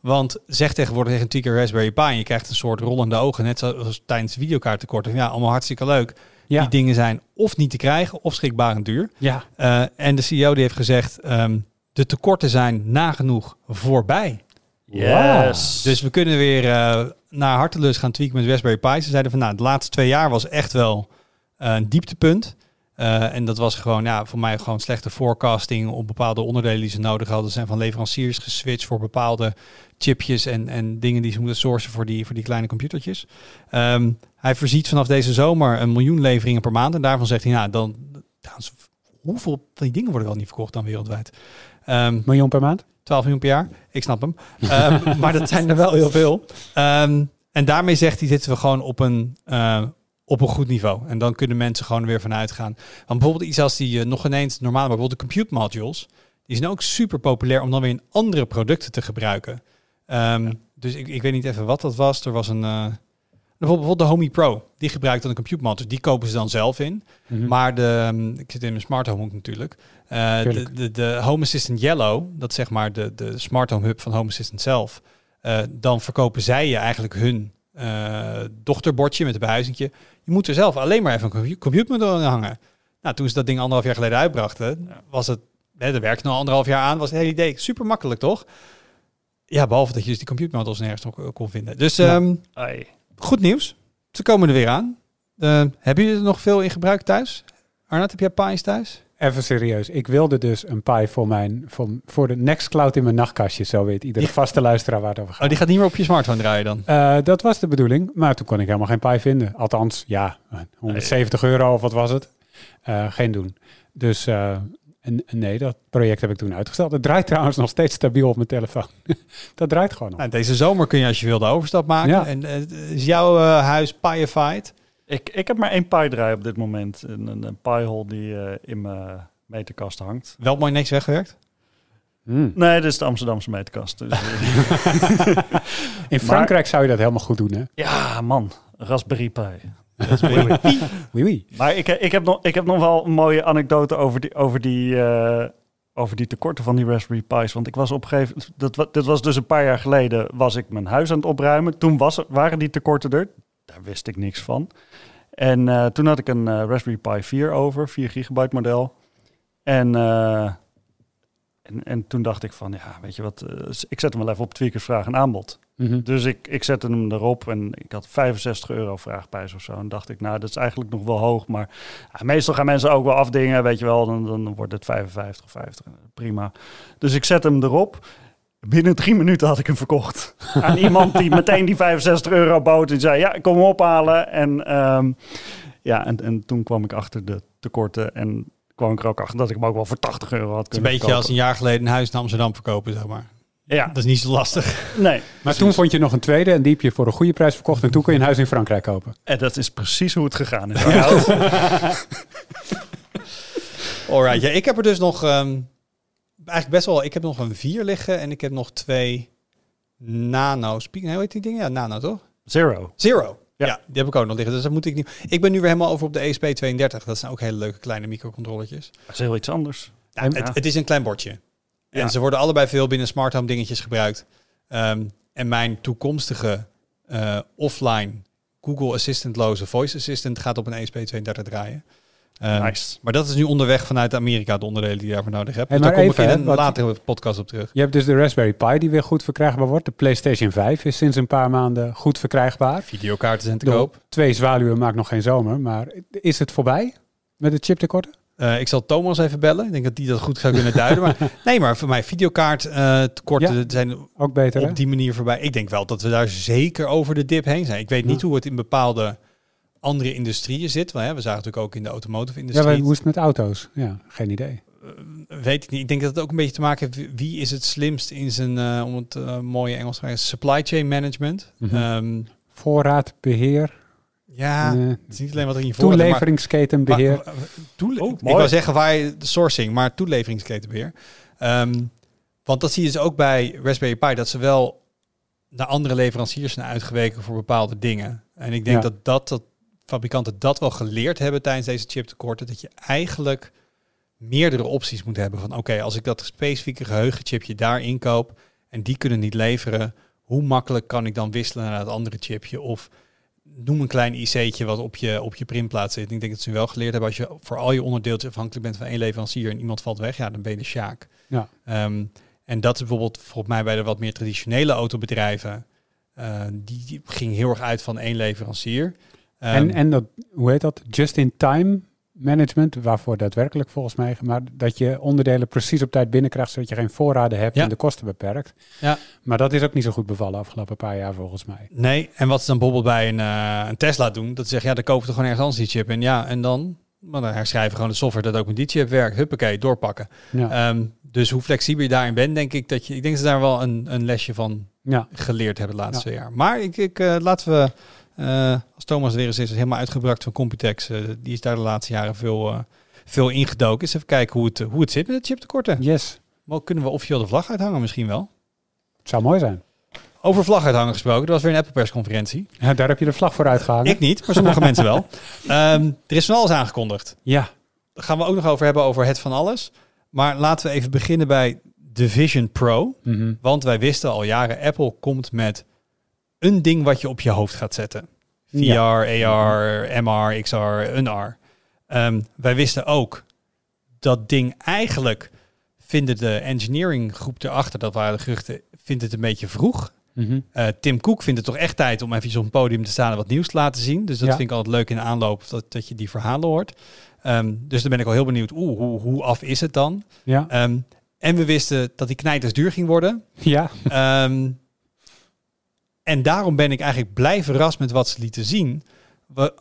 Want zeg tegenwoordig tegen een Raspberry Pi en je krijgt een soort rollende ogen, net zoals tijdens videokaarttekorten. Ja, allemaal hartstikke leuk. Ja. Die dingen zijn of niet te krijgen of schrikbarend duur. Ja. Eh, en de CEO die heeft gezegd, ehm, de tekorten zijn nagenoeg voorbij. Yes. Dus we kunnen weer eh, naar hartelust gaan tweaken met Raspberry Pi. Ze zeiden van, nou, de laatste twee jaar was echt wel eh, een dieptepunt. Eh, en dat was gewoon, ja, voor mij gewoon slechte forecasting op bepaalde onderdelen die ze nodig hadden. Ze zijn van leveranciers geswitcht voor bepaalde chipjes en, en dingen die ze moeten sourcen voor die, voor die kleine computertjes. Ehm, hij voorziet vanaf deze zomer een miljoen leveringen per maand. En daarvan zegt hij, nou, dan, trouwens, hoeveel van die dingen worden wel niet verkocht dan wereldwijd? Ehm, Miljoen per maand? 12 miljoen per jaar. Ik snap hem. Ehm, maar dat zijn er wel heel veel. Ehm, en daarmee zegt hij, zitten we gewoon op een, eh, op een goed niveau. En dan kunnen mensen gewoon weer vanuit gaan. Want bijvoorbeeld iets als die eh, nog ineens normale, maar bijvoorbeeld de compute modules. Die zijn ook super populair om dan weer in andere producten te gebruiken. Ehm, Dus ik, ik weet niet even wat dat was. Er was een... eh, bijvoorbeeld de Homey Pro. Die gebruikt dan de compute modules. Die kopen ze dan zelf in. Mhm. Maar de, ehm, ik zit in mijn smart home ook natuurlijk. Eh, de, de, de Home Assistant Yellow, dat is zeg maar de, de smart home hub van Home Assistant zelf. Eh, dan verkopen zij je eigenlijk hun eh, dochterbordje met een behuizingje. Je moet er zelf alleen maar even een compu- computer aan hangen. Nou, toen ze dat ding anderhalf jaar geleden uitbrachten, Ja. was het, hè, er werkte nog anderhalf jaar aan, was het hele idee super makkelijk, toch? Ja, behalve dat je dus die computer models nergens nog kon vinden. Dus Ja. ehm, Ai. Goed nieuws. Ze komen er weer aan. Eh, hebben jullie er nog veel in gebruik thuis? Arnoud, heb jij Pi's thuis? Even serieus. Ik wilde dus een Pi voor, mijn, voor, voor de Nextcloud in mijn nachtkastje. Zo weet iedere vaste luisteraar waar het over gaat. Oh, die gaat niet meer op je smartphone draaien dan? Eh, dat was de bedoeling, maar toen kon ik helemaal geen Pi vinden. Althans, ja, 170 euro of wat was het? Eh, geen doen. Dus eh, en, en nee, dat project heb ik toen uitgesteld. Het draait trouwens nog steeds stabiel op mijn telefoon. dat draait gewoon nog. Nou, deze zomer kun je als je wil de overstap maken. Ja. En eh, is jouw eh, huis Piified? Ik, ik heb maar één Pi draai op dit moment. Een, een, een Pi hole die eh, in mijn meterkast hangt. Wel mooi niks weggewerkt? Hmm. Nee, dit is de Amsterdamse meterkast. Dus, In Frankrijk zou je dat helemaal goed doen, hè? ja, man. Raspberry Pi. Oui, oui. Maar ik, ik, heb nog, ik heb nog wel een mooie anekdote over die, over die, eh, over die tekorten van die Raspberry Pi's. Want ik was op een gegeven moment, dat, dit was dus een paar jaar geleden, was ik mijn huis aan het opruimen. Toen was, waren die tekorten er. Daar wist ik niks van. En eh, toen had ik een eh, Raspberry Pi 4 over, 4 gigabyte model. En, en, en toen dacht ik van, ja, weet je wat, ik zet hem wel even op Tweakers Vraag en Aanbod. Mhm. Dus ik, ik zette hem erop en ik had 65 euro vraagprijs of zo. En dacht ik, nou, dat is eigenlijk nog wel hoog. Maar ja, meestal gaan mensen ook wel afdingen, weet je wel. Dan, dan wordt het 55 of 50. Prima. Dus ik zet hem erop. Binnen drie minuten had ik hem verkocht. Aan iemand die meteen die 65 euro bood. En zei, ja, ik kom hem ophalen. En, ehm, ja, en, en toen kwam ik achter de tekorten. En kwam ik er ook achter dat ik hem ook wel voor 80 euro had Het is een kunnen beetje als een jaar geleden een huis in Amsterdam verkopen, zeg maar. Ja, Dat is niet zo lastig. nee. Maar toen vond je nog een tweede en die heb je voor een goede prijs verkocht. En toen kon je een huis in Frankrijk kopen. En dat is precies hoe het gegaan is. Alright, ja, ik heb er dus nog ehm, eigenlijk best wel. Ik heb nog een 4 liggen en ik heb nog twee nano speak. Nee, hoe heet die dingen? Ja, nano toch? Zero. Zero. Ja. Ja. die heb ik ook nog liggen. Dus dat moet ik niet. Ik ben nu weer helemaal over op de E ESP32. Dat zijn ook hele leuke kleine microcontrolletjes. Dat is heel iets anders. Ja, het, het is een klein bordje. En Ja. ze worden allebei veel binnen smart home dingetjes gebruikt. Ehm, en mijn toekomstige eh, offline Google Assistant-loze voice assistant gaat op een E ESP32 draaien. Ehm, Nice. Maar dat is nu onderweg vanuit Amerika, de onderdelen die je daarvoor nodig hebt. Hey, dus daar kom ik in een wat- latere podcast op terug. Je hebt dus de Raspberry Pi die weer goed verkrijgbaar wordt. De PlayStation 5 is sinds een paar maanden goed verkrijgbaar. Videokaarten zijn te Door koop. Twee zwaluwen maakt nog geen zomer. Maar is het voorbij met de chiptekorten? Eh, ik zal Thomas even bellen. Ik denk dat die dat goed zou kunnen duiden. Maar nee, maar voor mij videokaart eh, tekorten Ja. zijn Ook beter, hè? op die manier voorbij. Ik denk wel dat we daar zeker over de dip heen zijn. Ik weet niet Ja. hoe het in bepaalde andere industrieën zit. Hè, we zagen natuurlijk ook in de automotive Ja, industrie. maar hoe is het met auto's? Ja, geen idee. Eh, weet ik niet. Ik denk dat het ook een beetje te maken heeft. Wie is het slimst in zijn, om het mooie Engels te zeggen, supply chain management? Voorraadbeheer, ja, eh, het is niet alleen wat er in je maar-. Maar- toele- Oh, ik wou zeggen waar je de sourcing, maar toeleveringsketenbeheer. Ehm, want dat zie je dus ook bij Raspberry Pi, dat ze wel naar andere leveranciers zijn uitgeweken voor bepaalde dingen. En ik denk Ja. dat, dat, dat fabrikanten dat wel geleerd hebben tijdens deze chiptekorten, dat je eigenlijk meerdere opties moet hebben van oké, als ik dat specifieke geheugenchipje daar inkoop en die kunnen niet leveren, hoe makkelijk kan ik dan wisselen naar het andere chipje of noem een klein IC'tje wat op je, op je printplaat zit. Ik denk dat ze wel geleerd hebben als je voor al je onderdeeltjes afhankelijk bent van één leverancier en iemand valt weg, ja, dan ben je de sjaak. Ja. Ehm, en dat is bijvoorbeeld volgens mij bij de wat meer traditionele autobedrijven, eh, die, die ging heel erg uit van één leverancier. Ehm, en, en dat, hoe heet dat? Just-in-time management, waarvoor daadwerkelijk volgens mij, maar dat je onderdelen precies op tijd binnenkrijgt, zodat je geen voorraden hebt Ja. en de kosten beperkt. Ja. Maar dat is ook niet zo goed bevallen afgelopen paar jaar volgens mij. Nee, en wat ze dan bijvoorbeeld bij een, eh, een Tesla doen, dat ze zeggen, ja, dan kopen we gewoon ergens anders die chip in. Ja, en dan, maar dan herschrijven we gewoon de software dat ook met die chip werkt. Huppakee, doorpakken. Ja, Ehm, dus hoe flexibel je daarin bent, denk ik dat je, ik denk dat ze daar wel een, een lesje van ja. geleerd hebben de laatste jaar. Maar ik, ik eh, laten we, als Thomas er weer eens is, helemaal uitgebracht van Computex, eh, die is daar de laatste jaren veel, eh, veel ingedoken. Eens even kijken hoe het, hoe het zit met het chiptekorten. yes. Maar kunnen we officieel de vlag uithangen misschien wel? Het zou mooi zijn. Over vlag uithangen gesproken, er was weer een Apple persconferentie. Ja, daar heb je de vlag voor uitgehangen. Ik niet, maar sommige mensen wel. Ehm, er is van alles aangekondigd. Ja, Daar gaan we ook nog over hebben, over het van alles. Maar laten we even beginnen bij de Vision Pro. Mhm. Want wij wisten al jaren, Apple komt met een ding wat je op je hoofd gaat zetten. VR, Ja. AR, MR, XR, een R. Ehm, wij wisten ook dat ding eigenlijk vinden de engineering groep erachter, dat waren de geruchten, vindt het een beetje vroeg. Mhm. Eh, Tim Cook vindt het toch echt tijd om even op een podium te staan en wat nieuws te laten zien. Dus dat Ja. vind ik altijd leuk in de aanloop, dat, dat je die verhalen hoort. Ehm, dus dan ben ik al heel benieuwd, oeh, hoe, hoe af is het dan? ja. Ehm, en we wisten dat die knijters duur ging worden. ja. En daarom ben ik eigenlijk blij verrast met wat ze lieten zien.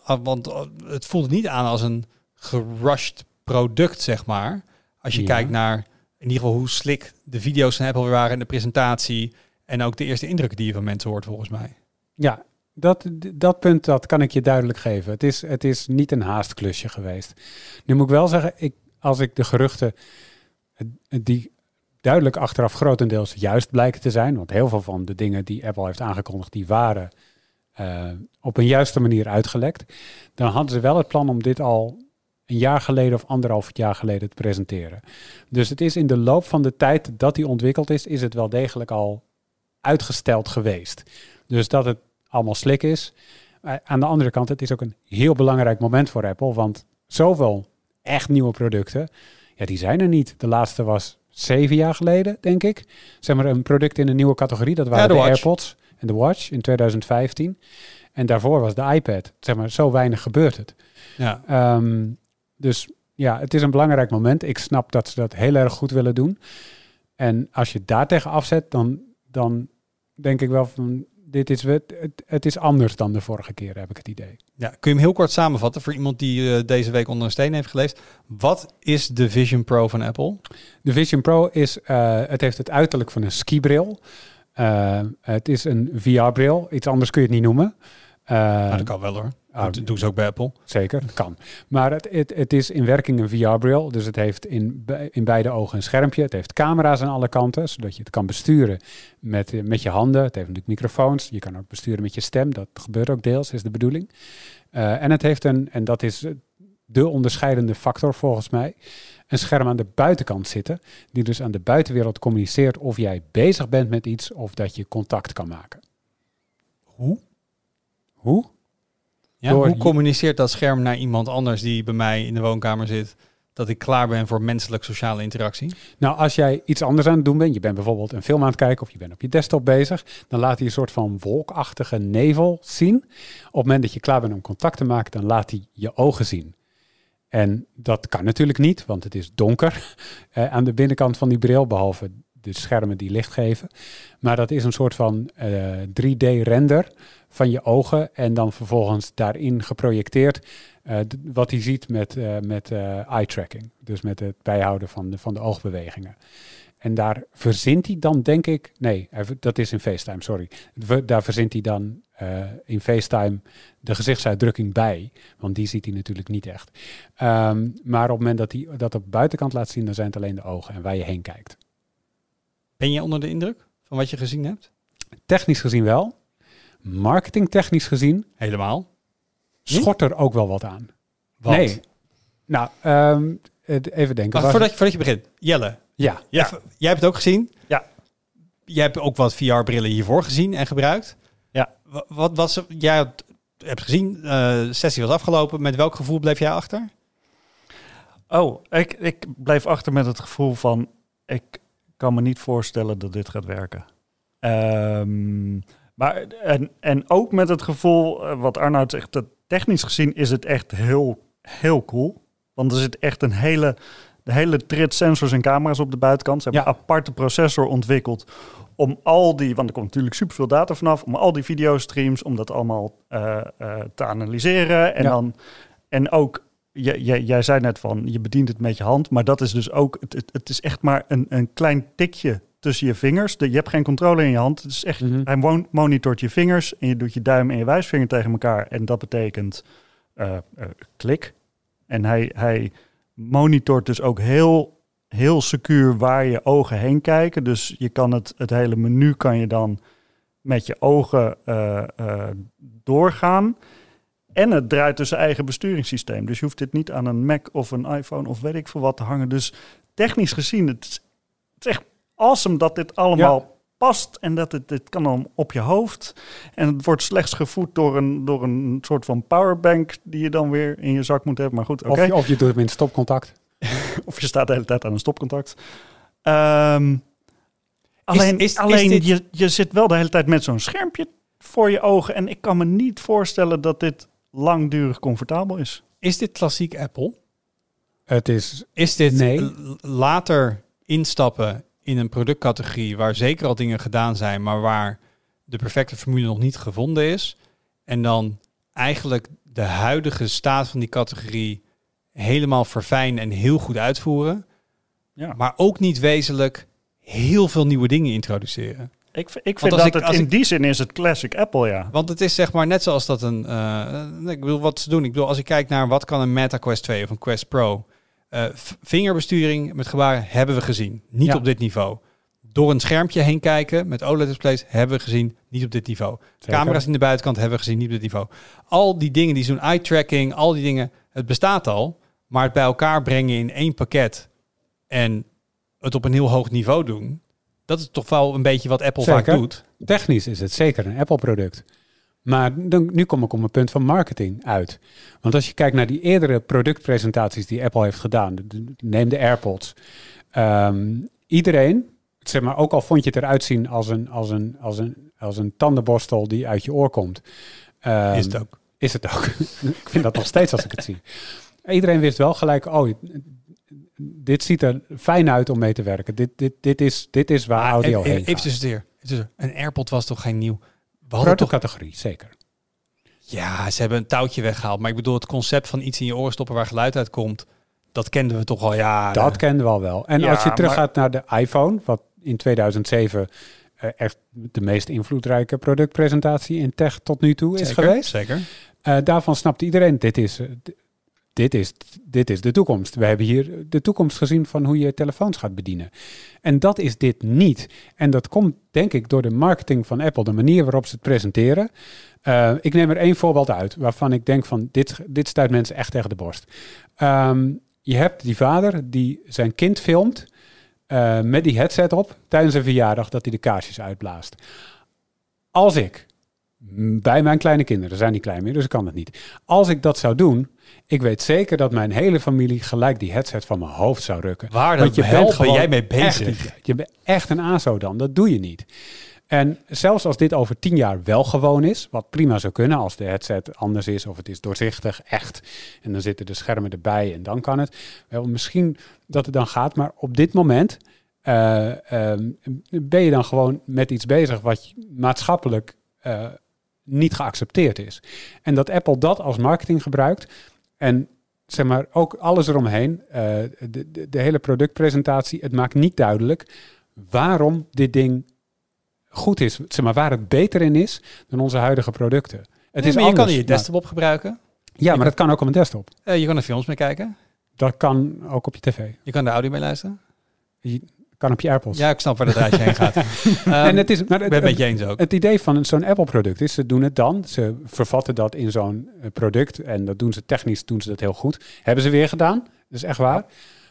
Ah, want ah, het voelde niet aan als een gerushed product, zeg maar. Als je Ja. kijkt naar in ieder geval hoe slick de video's van Apple weer waren en de presentatie. En ook de eerste indrukken die je van mensen hoort, volgens mij. Ja, dat, dat punt dat kan ik je duidelijk geven. Het is, het is niet een haastklusje geweest. Nu moet ik wel zeggen, ik, als ik de geruchten die duidelijk achteraf grotendeels juist blijken te zijn, want heel veel van de dingen die Apple heeft aangekondigd, die waren eh, op een juiste manier uitgelekt, dan hadden ze wel het plan om dit al een jaar geleden of anderhalf jaar geleden te presenteren. Dus het is in de loop van de tijd dat die ontwikkeld is, is het wel degelijk al uitgesteld geweest. Dus dat het allemaal slik is. Eh, aan de andere kant, het is ook een heel belangrijk moment voor Apple, want zoveel echt nieuwe producten, ja, die zijn er niet. De laatste was zeven jaar geleden, denk ik. Zeg maar een product in een nieuwe categorie, dat waren Ja, de. AirPods en de Watch in 2015. En daarvoor was de iPad. Zeg maar, zo weinig gebeurt het. Ja. Ehm, dus ja, het is een belangrijk moment. Ik snap dat ze dat heel erg goed willen doen. En als je daar tegen afzet, dan, dan denk ik wel van... Dit is, het, het, is anders dan de vorige keer, heb ik het idee. Ja, kun je hem heel kort samenvatten voor iemand die eh, deze week onder een steen heeft geleefd? Wat is de Vision Pro van Apple? De Vision Pro is, eh, het heeft het uiterlijk van een skibril. Eh, het is een VR-bril. Iets anders kun je het niet noemen. Nou, dat kan wel hoor. Ah, dat doen ze ook bij Apple. Zeker, dat kan. Maar het, het, het is in werking een VR-bril. Dus het heeft in, in beide ogen een schermpje. Het heeft camera's aan alle kanten, zodat je het kan besturen met, eh, met je handen. Het heeft natuurlijk microfoons. Je kan ook besturen met je stem. Dat gebeurt ook deels, is de bedoeling. Eh, en het heeft een, en dat is eh, de onderscheidende factor volgens mij, een scherm aan de buitenkant zitten. Die dus aan de buitenwereld communiceert of jij bezig bent met iets of dat je contact kan maken. Hoe? Hoe? Ja, Door hoe communiceert dat scherm naar iemand anders die bij mij in de woonkamer zit, dat ik klaar ben voor menselijk sociale interactie? Nou, als jij iets anders aan het doen bent, je bent bijvoorbeeld een film aan het kijken of je bent op je desktop bezig, dan laat hij een soort van wolkachtige nevel zien. Op het moment dat je klaar bent om contact te maken, dan laat hij je ogen zien. En dat kan natuurlijk niet, want het is donker eh, aan de binnenkant van die bril, behalve de schermen die licht geven. Maar dat is een soort van eh, 3D-render van je ogen en dan vervolgens daarin geprojecteerd eh, wat hij ziet met, eh, met eh, eye tracking. Dus met het bijhouden van de, van de oogbewegingen. En daar verzint hij dan, denk ik. Nee, dat is in FaceTime, sorry. Daar verzint hij dan eh, in FaceTime de gezichtsuitdrukking bij. Want die ziet hij natuurlijk niet echt. Ehm, maar op het moment dat hij dat op de buitenkant laat zien, dan zijn het alleen de ogen en waar je heen kijkt. Ben je onder de indruk van wat je gezien hebt? Technisch gezien wel. Marketingtechnisch gezien Helemaal. schort er ook wel wat aan. Wat? Nee. Nou, ehm, het- even denken. Wacht, voordat, je, voordat je begint. Jelle, Ja, Ja. even- jij hebt het ook gezien? Ja. Jij hebt ook wat VR-brillen hiervoor gezien en gebruikt. Ja. Wa- Wat was er- jij hebt- hebt gezien, eh, de sessie was afgelopen. Met welk gevoel bleef jij achter? Oh, ik, ik blijf achter met het gevoel van... ik kan me niet voorstellen dat dit gaat werken. Ehm, maar, en, en ook met het gevoel, eh, wat Arnoud zegt... dat technisch gezien is het echt heel, heel cool. Want er zit echt een hele, de hele trit sensors en camera's op de buitenkant. Ze hebben Ja. een aparte processor ontwikkeld... om al die, want er komt natuurlijk superveel data vanaf... om al die videostreams, om dat allemaal eh, eh, te analyseren. En, Ja. dan, en ook Jij, jij, jij zei net van, je bedient het met je hand, maar dat is dus ook, het, het, is echt maar een, een klein tikje tussen je vingers. De, je hebt geen controle in je hand. Het is echt, Mhm. hij mon- monitort je vingers en je doet je duim en je wijsvinger tegen elkaar. En dat betekent eh, eh, klik. En hij, hij monitort dus ook heel, heel secuur waar je ogen heen kijken. Dus je kan het, het hele menu kan je dan met je ogen eh, doorgaan. En het draait dus zijn eigen besturingssysteem. Dus je hoeft dit niet aan een Mac of een iPhone of weet ik veel wat te hangen. Dus technisch gezien, het is, het is echt awesome dat dit allemaal past. En dat het, dit kan dan op je hoofd. En het wordt slechts gevoed door een, door een soort van powerbank die je dan weer in je zak moet hebben. Maar goed, oké. of, je, of je doet het met stopcontact. Of je staat de hele tijd aan een stopcontact. Ehm, alleen is- is alleen dit- je, je zit wel de hele tijd met zo'n schermpje voor je ogen. En ik kan me niet voorstellen dat dit langdurig comfortabel is. Is dit klassiek Apple? Het is Is dit Nee. later instappen in een productcategorie waar zeker al dingen gedaan zijn, maar waar de perfecte formule nog niet gevonden is? En dan eigenlijk de huidige staat van die categorie helemaal verfijnen en heel goed uitvoeren, Ja. maar ook niet wezenlijk heel veel nieuwe dingen introduceren. Ik, ik vind dat ik- het in ik- die zin is het classic Apple, ja. Want het is zeg maar net zoals dat een. eh, ik bedoel, wat ze doen. Ik bedoel, als ik kijk naar wat kan een Meta Quest 2 of een Quest Pro. v- vingerbesturing met gebaren hebben we gezien. Niet Ja. op dit niveau. door een schermpje heen kijken met OLED-displays hebben we gezien niet op dit niveau. Zeker. Camera's in de buitenkant hebben we gezien niet op dit niveau. Al die dingen die zo'n eye tracking, al die dingen, het bestaat al, maar het bij elkaar brengen in één pakket en het op een heel hoog niveau doen, dat is toch wel een beetje wat Apple Zeker. vaak doet. Technisch is het zeker een Apple-product. Maar dan, nu kom ik op een punt van marketing uit. Want als je kijkt naar die eerdere productpresentaties die Apple heeft gedaan, neem de AirPods. Ehm, iedereen, zeg maar, ook al vond je het eruit zien als een, als een, als een, als een tandenborstel die uit je oor komt. ehm, is het ook. Is het ook. ik vind dat nog steeds als ik het zie. Iedereen wist wel gelijk, oh, dit ziet er fijn uit om mee te werken. Dit, dit, dit, is, dit is waar audio heen gaat. Even tussendoor. Een AirPod was toch geen nieuw? We hadden toch Protocategorie, zeker. Ja, ze hebben een touwtje weggehaald. Maar ik bedoel, het concept van iets in je oren stoppen waar geluid uit komt, dat kenden we toch al jaren. Dat kenden we al wel. En Ja, als je maar- teruggaat naar de iPhone, wat in 2007 eh, echt de meest invloedrijke productpresentatie in tech tot nu toe is geweest. Zeker. Eh, daarvan snapte iedereen, dit is, eh, dit, is, dit is de toekomst. We hebben hier de toekomst gezien van hoe je telefoons gaat bedienen. En dat is dit niet. En dat komt denk ik door de marketing van Apple, de manier waarop ze het presenteren. Eh, ik neem er één voorbeeld uit waarvan ik denk van dit, dit stuit mensen echt tegen de borst. Ehm, je hebt die vader die zijn kind filmt eh, met die headset op tijdens een verjaardag dat hij de kaarsjes uitblaast. Als ik bij mijn kleine kinderen, zijn niet klein meer, dus ik kan het niet. Als ik dat zou doen, ik weet zeker dat mijn hele familie gelijk die headset van mijn hoofd zou rukken. Waar Want je bent ben jij mee bezig? Echt, je bent echt een ASO dan, dat doe je niet. En zelfs als dit over tien jaar wel gewoon is, wat prima zou kunnen als de headset anders is of het is doorzichtig, echt. En dan zitten de schermen erbij en dan kan het. Wel, misschien dat het dan gaat, maar op dit moment eh, ehm, ben je dan gewoon met iets bezig wat maatschappelijk eh, niet geaccepteerd is. En dat Apple dat als marketing gebruikt en zeg maar ook alles eromheen, eh, de, de, de hele productpresentatie, het maakt niet duidelijk waarom dit ding goed is, zeg maar waar het beter in is dan onze huidige producten. Het Nee, is maar je kan anders, er je desktop op gebruiken. ja, maar dat kan ook op een desktop. Eh, je kan er films mee kijken. Dat kan ook op je tv. Je kan de audio mee luisteren. Kan op je AirPods. Ja, ik snap waar dat reisje heen gaat. Ehm, en het is, maar het, ben het met je eens ook. Het idee van zo'n Apple-product is, ze doen het dan, ze vervatten dat in zo'n eh, product en dat doen ze technisch, doen ze dat heel goed. Hebben ze weer gedaan, dat is echt waar.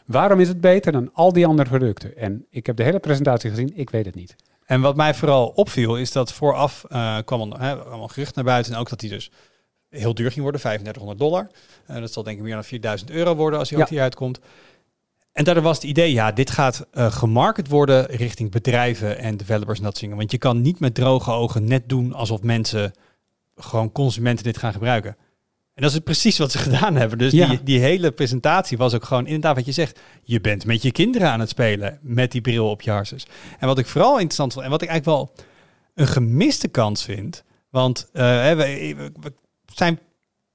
Waarom is het beter dan al die andere producten? En ik heb de hele presentatie gezien, ik weet het niet. En wat mij vooral opviel, is dat vooraf eh, kwam al, hè, allemaal gerucht naar buiten. En ook dat die dus heel duur ging worden, 3500 dollar. Eh, dat zal denk ik meer dan 4000 euro worden als hij Ja. uitkomt. En daardoor was het idee, ja, dit gaat eh gemarket worden richting bedrijven en developers en dat dingen. Want je kan niet met droge ogen net doen alsof mensen, gewoon consumenten dit gaan gebruiken. En dat is precies wat ze gedaan hebben. Dus Ja. die, die hele presentatie was ook gewoon inderdaad wat je zegt. Je bent met je kinderen aan het spelen met die bril op je harses. En wat ik vooral interessant vond en wat ik eigenlijk wel een gemiste kans vind. Want eh, we- we zijn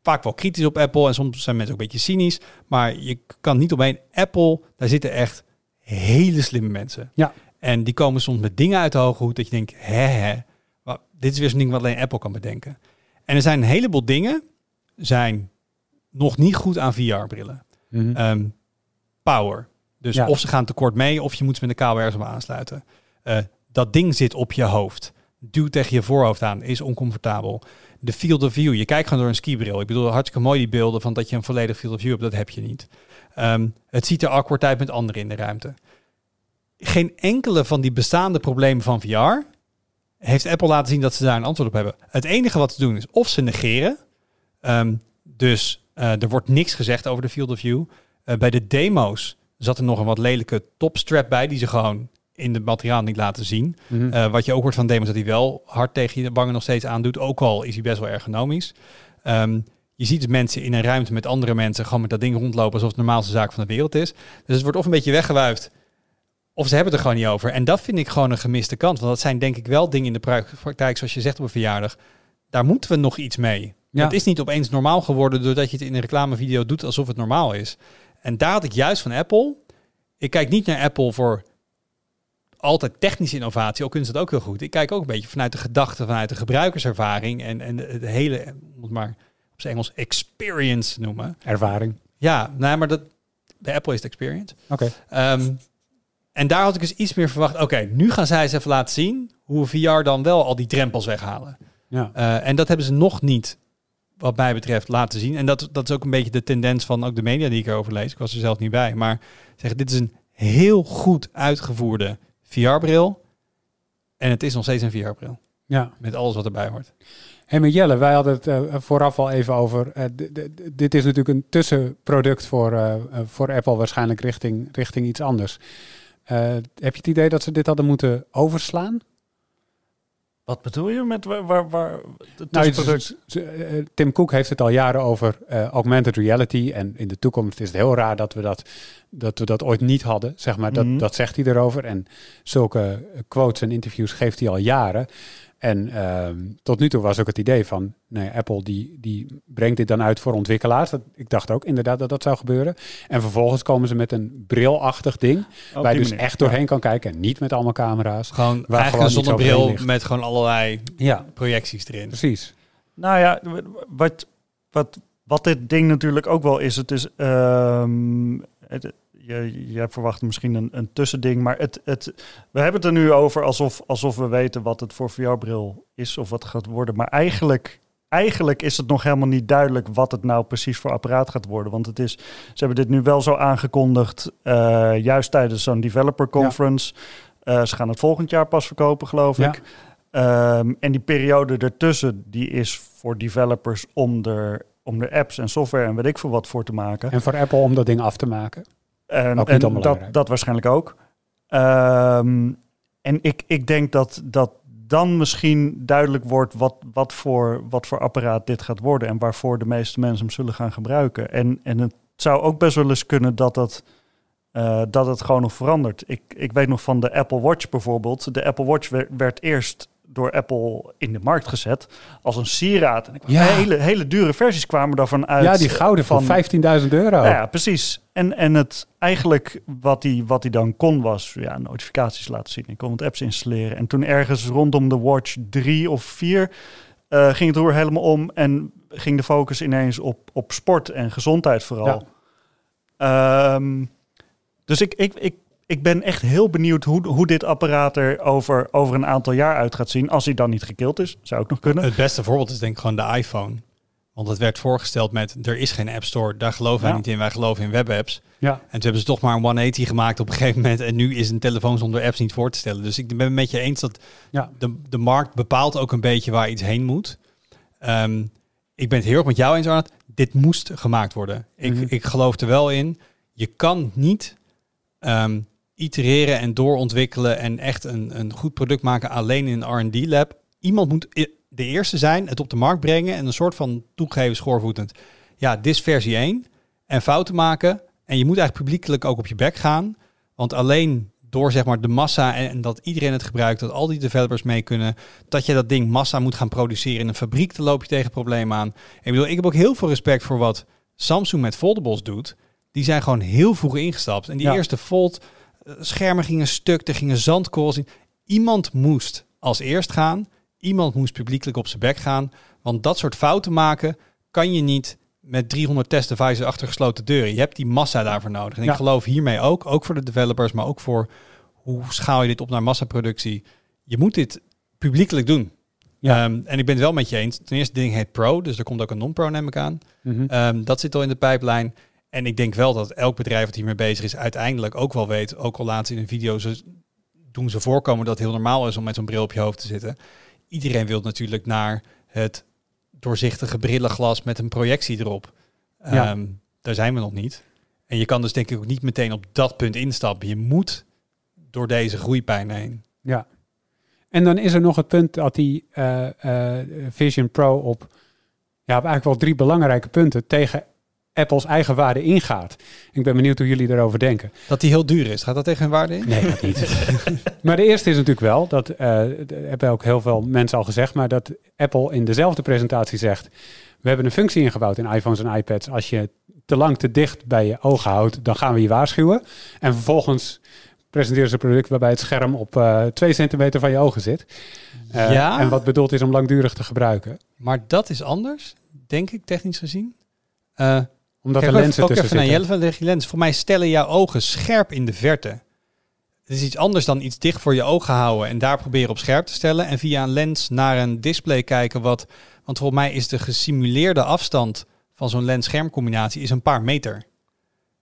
vaak wel kritisch op Apple en soms zijn mensen ook een beetje cynisch. Maar je kan niet omheen. Apple, daar zitten echt hele slimme mensen. Ja. En die komen soms met dingen uit de hoge hoed dat je denkt, hè hè, dit is weer zo'n ding wat alleen Apple kan bedenken. En er zijn een heleboel dingen zijn nog niet goed aan VR-brillen. Ehm, power. Dus Ja. of ze gaan tekort mee, of je moet ze met een kabel ergens aansluiten. Eh, dat ding zit op je hoofd. Duw tegen je voorhoofd aan, is oncomfortabel. De field of view, je kijkt gewoon door een skibril. Ik bedoel, hartstikke mooi die beelden van dat je een volledig field of view hebt, dat heb je niet. Ehm, het ziet er awkward uit met anderen in de ruimte. Geen enkele van die bestaande problemen van VR heeft Apple laten zien dat ze daar een antwoord op hebben. Het enige wat ze doen is of ze negeren. Ehm, dus eh, er wordt niks gezegd over de field of view. Eh, bij de demo's zat er nog een wat lelijke topstrap bij, die ze gewoon in het materiaal niet laten zien. Mhm. Eh, wat je ook hoort van demos, dat hij wel hard tegen je wangen nog steeds aandoet. Ook al is hij best wel ergonomisch. Ehm, je ziet mensen in een ruimte met andere mensen gewoon met dat ding rondlopen alsof het de normaalste zaak van de wereld is. Dus het wordt of een beetje weggewuifd, of ze hebben het er gewoon niet over. En dat vind ik gewoon een gemiste kant. Want dat zijn denk ik wel dingen in de pra- praktijk, zoals je zegt op een verjaardag. Daar moeten we nog iets mee. Ja. Het is niet opeens normaal geworden doordat je het in een reclamevideo doet alsof het normaal is. En daar had ik juist van Apple. Ik kijk niet naar Apple voor altijd technische innovatie, ook kunnen ze dat ook heel goed. Ik kijk ook een beetje vanuit de gedachte, vanuit de gebruikerservaring en, en de, de hele, om het maar op zijn Engels, experience noemen. Ervaring. Ja, nee, maar dat, de Apple is experience. Oké. Ehm, en daar had ik dus iets meer verwacht. Oké, nu gaan zij eens even laten zien hoe VR dan wel al die drempels weghalen. Ja. Eh, en dat hebben ze nog niet, wat mij betreft, laten zien. En dat, dat is ook een beetje de tendens van ook de media die ik erover lees. Ik was er zelf niet bij. Maar zeggen, dit is een heel goed uitgevoerde VR-bril. En het is nog steeds een VR-bril. ja. Met alles wat erbij hoort. Hey, met Jelle, wij hadden het eh, vooraf al even over. eh, dit is natuurlijk een tussenproduct voor, eh, voor Apple, waarschijnlijk richting, richting iets anders. Heb je het idee dat ze dit hadden moeten overslaan? Wat bedoel je met waar, waar, waar het Nou, eh, Tim Cook heeft het al jaren over eh, augmented reality. En in de toekomst is het heel raar dat we dat, dat, we dat ooit niet hadden. Zeg maar. dat, Mhm. dat zegt hij erover. En zulke quotes en interviews geeft hij al jaren. En ehm, tot nu toe was ook het idee van, nee, Apple die, die brengt dit dan uit voor ontwikkelaars. Dat, ik dacht ook inderdaad dat dat zou gebeuren. En vervolgens komen ze met een brilachtig ding, Op waar je die dus manier. echt doorheen kan kijken. En niet met allemaal camera's. Gewoon Waar eigenlijk gewoon een zonnebril met gewoon allerlei Ja, projecties erin. precies. Nou ja, wat, wat, wat dit ding natuurlijk ook wel is, het is. ehm, het, je, jij verwacht misschien een, een tussending, maar het, het, we hebben het er nu over alsof, alsof we weten wat het voor VR-bril is of wat het gaat worden. Maar eigenlijk, eigenlijk is het nog helemaal niet duidelijk wat het nou precies voor apparaat gaat worden. Want het is, ze hebben dit nu wel zo aangekondigd, eh, juist tijdens zo'n developer conference. Eh, ze gaan het volgend jaar pas verkopen, geloof Ja. ik. Ehm, en die periode ertussen, die is voor developers om er, om er apps en software en weet ik veel wat voor te maken. En voor Apple om dat ding af te maken. En, niet en dat, dat waarschijnlijk ook. Ehm, en ik, ik denk dat, dat dan misschien duidelijk wordt wat, wat, voor, wat voor apparaat dit gaat worden en waarvoor de meeste mensen hem zullen gaan gebruiken. En, en het zou ook best wel eens kunnen dat dat, eh, dat het gewoon nog verandert. Ik, ik weet nog van de Apple Watch bijvoorbeeld. De Apple Watch werd, werd eerst door Apple in de markt gezet als een sieraad. En ik Ja. hele, hele dure versies kwamen daarvan uit. ja, die gouden van, van- 15.000 euro. Ja, ja, precies. En, en het eigenlijk wat hij wat hij dan kon was ja, notificaties laten zien. Ik kon wat apps installeren. En toen ergens rondom de Watch 3 of 4 eh, ging het roer helemaal om en ging de focus ineens op, op sport en gezondheid vooral. Ehm, dus ik, ik, ik, ik ben echt heel benieuwd hoe, hoe dit apparaat er over, over een aantal jaar uit gaat zien. Als hij dan niet gekild is, zou ook nog kunnen. Het beste voorbeeld is denk ik gewoon de iPhone. Want het werd voorgesteld met, er is geen App Store, daar geloven wij Ja. niet in, wij geloven in webapps. Ja. En toen hebben ze toch maar een 180 gemaakt op een gegeven moment. En nu is een telefoon zonder apps niet voor te stellen. Dus ik ben het met je eens dat Ja. de, de markt bepaalt ook een beetje waar iets heen moet. Ehm, ik ben het heel erg met jou eens, Arnold. Dit moest gemaakt worden. Ik, Mhm. ik geloof er wel in. Je kan niet ehm, itereren en doorontwikkelen en echt een, een goed product maken alleen in een R&D lab. Iemand moet de eerste zijn, het op de markt brengen en een soort van toegeven schoorvoetend. Ja, dit is versie 1 en fouten maken. En je moet eigenlijk publiekelijk ook op je bek gaan. Want alleen door zeg maar de massa en, en dat iedereen het gebruikt, dat al die developers mee kunnen, dat je dat ding massa moet gaan produceren in een fabriek, dan loop je tegen problemen aan. Ik bedoel, ik heb ook heel veel respect voor wat Samsung met foldables doet. Die zijn gewoon heel vroeg ingestapt. En die Ja. eerste fold, schermen gingen stuk, er gingen zandkorrels in. Iemand moest als eerst gaan. Iemand moest publiekelijk op zijn bek gaan. Want dat soort fouten maken kan je niet met 300 testdevices achter gesloten deuren. Je hebt die massa daarvoor nodig. En Ja. ik geloof hiermee ook, ook voor de developers, maar ook voor hoe schaal je dit op naar massaproductie. Je moet dit publiekelijk doen. Ja. Ehm, en ik ben het wel met je eens. Ten eerste, ding heet Pro, dus er komt ook een non-Pro, neem ik aan. Mhm. Ehm, dat zit al in de pijplijn. En ik denk wel dat elk bedrijf dat hiermee bezig is, uiteindelijk ook wel weet, ook al ze in een video ze, doen ze voorkomen dat het heel normaal is om met zo'n bril op je hoofd te zitten. Iedereen wil natuurlijk naar het doorzichtige brillenglas met een projectie erop. Ja. Ehm, daar zijn we nog niet. En je kan dus denk ik ook niet meteen op dat punt instappen. Je moet door deze groeipijn heen. Ja. En dan is er nog het punt dat die eh, eh, Vision Pro op, ja, op eigenlijk wel drie belangrijke punten tegen Apple's eigen waarde ingaat. Ik ben benieuwd hoe jullie daarover denken. Dat die heel duur is. Gaat dat tegen hun waarde in? Nee, dat niet. maar de eerste is natuurlijk wel, dat eh, d- hebben ook heel veel mensen al gezegd, maar dat Apple in dezelfde presentatie zegt, we hebben een functie ingebouwd in iPhones en iPads. Als je te lang te dicht bij je ogen houdt, dan gaan we je waarschuwen. En vervolgens presenteren ze een product waarbij het scherm op eh twee centimeter van je ogen zit. Eh, Ja. En wat bedoeld is om langdurig te gebruiken. Maar dat is anders, denk ik, technisch gezien. Eh, Omdat Kijk er ook lenzen even, ook tussen even naar. Jelle van de lens. Voor mij stellen jouw ogen scherp in de verte. Het is iets anders dan iets dicht voor je ogen houden en daar proberen op scherp te stellen. En via een lens naar een display kijken. Wat, want volgens mij is de gesimuleerde afstand van zo'n lens-schermcombinatie is een paar meter.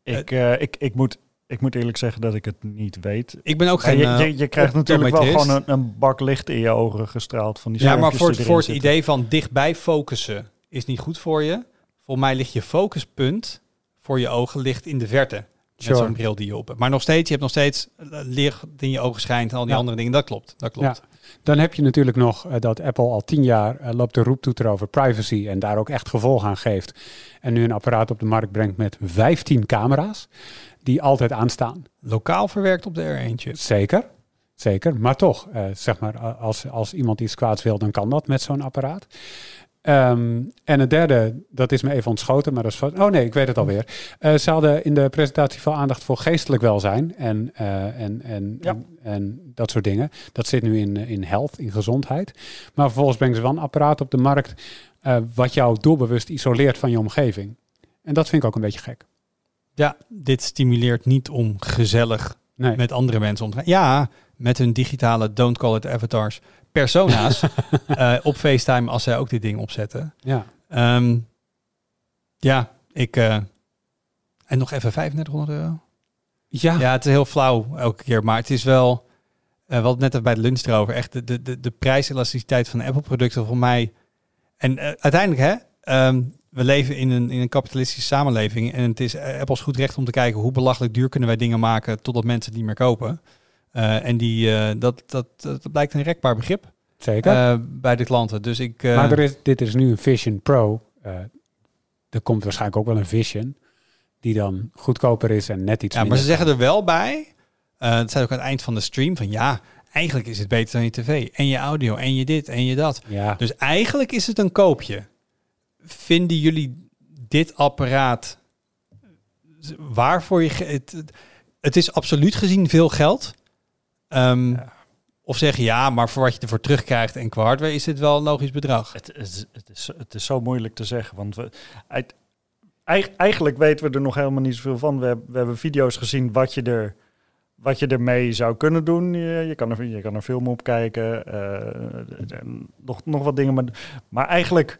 Ik, eh, ik, ik, moet, ik moet eerlijk zeggen dat ik het niet weet. Ik ben ook Ja, geen. je, eh, je, je krijgt natuurlijk wel gewoon een, een bak licht in je ogen gestraald van die Ja, maar voor, het- voor het idee van dichtbij focussen is niet goed voor je. Volgens mij ligt je focuspunt voor je ogen ligt in de verte. Met zo'n bril die je op hebt. Maar nog steeds, je hebt nog steeds eh, licht in je ogen schijnt en al die Ja. andere dingen. Dat klopt, dat klopt. Dan heb je natuurlijk nog eh, dat Apple al tien jaar eh, loopt de roeptoeter over privacy en daar ook echt gevolg aan geeft. En nu een apparaat op de markt brengt met 15 camera's die altijd aanstaan. Lokaal verwerkt op de R1'tje. Zeker, zeker. Maar toch, zeg maar, als, als iemand iets kwaads wil, dan kan dat met zo'n apparaat. Ehm, en het derde, dat is me even ontschoten, maar dat is van... Oh nee, ik weet het alweer. Eh ze hadden in de presentatie veel aandacht voor geestelijk welzijn en, eh, en, en, Ja. en, en dat soort dingen. Dat zit nu in, in health, in gezondheid. Maar vervolgens brengen ze wel een apparaat op de markt... eh, wat jou doelbewust isoleert van je omgeving. En dat vind ik ook een beetje gek. Ja, dit stimuleert niet om gezellig Nee. met andere mensen om te gaan. Ja, met hun digitale don't call it avatars persona's eh, op FaceTime als zij ook dit ding opzetten. Ja. Ehm, ja, ik... eh, en nog even 3500 euro? Ja. Ja, het is heel flauw elke keer, maar het is wel... eh we het net even bij de lunch erover. Echt de, de, de, de prijselasticiteit van Apple-producten voor mij... En uiteindelijk, hè... ehm, we leven in een, in een kapitalistische samenleving. En het is Apple's goed recht om te kijken... hoe belachelijk duur kunnen wij dingen maken... totdat mensen het niet meer kopen. Eh, en die, eh, dat, dat, dat blijkt een rekbaar begrip Zeker. eh, bij de klanten. Dus ik... Maar er is, dit is nu een Vision Pro. Er komt waarschijnlijk ook wel een Vision. Die dan goedkoper is en net iets Ja, maar ze zeggen er wel bij, dat zei ook aan het eind van de stream, van ja, eigenlijk is het beter dan je tv. En je audio, en je dit, en je dat. Ja, Dus eigenlijk is het een koopje. Vinden jullie dit apparaat waarvoor je... Het, het, het is absoluut gezien veel geld. Ehm, Of zeggen ja, maar voor wat je ervoor terugkrijgt en qua hardware is dit wel een logisch bedrag. Het, is, het, is, het is zo moeilijk te zeggen, want we, eigenlijk weten we er nog helemaal niet zoveel van. We, hebben- we hebben video's gezien wat je, er, wat je ermee zou kunnen doen. Je, je, kan, er, je kan er film op kijken, en nog, nog wat dingen. Maar, maar eigenlijk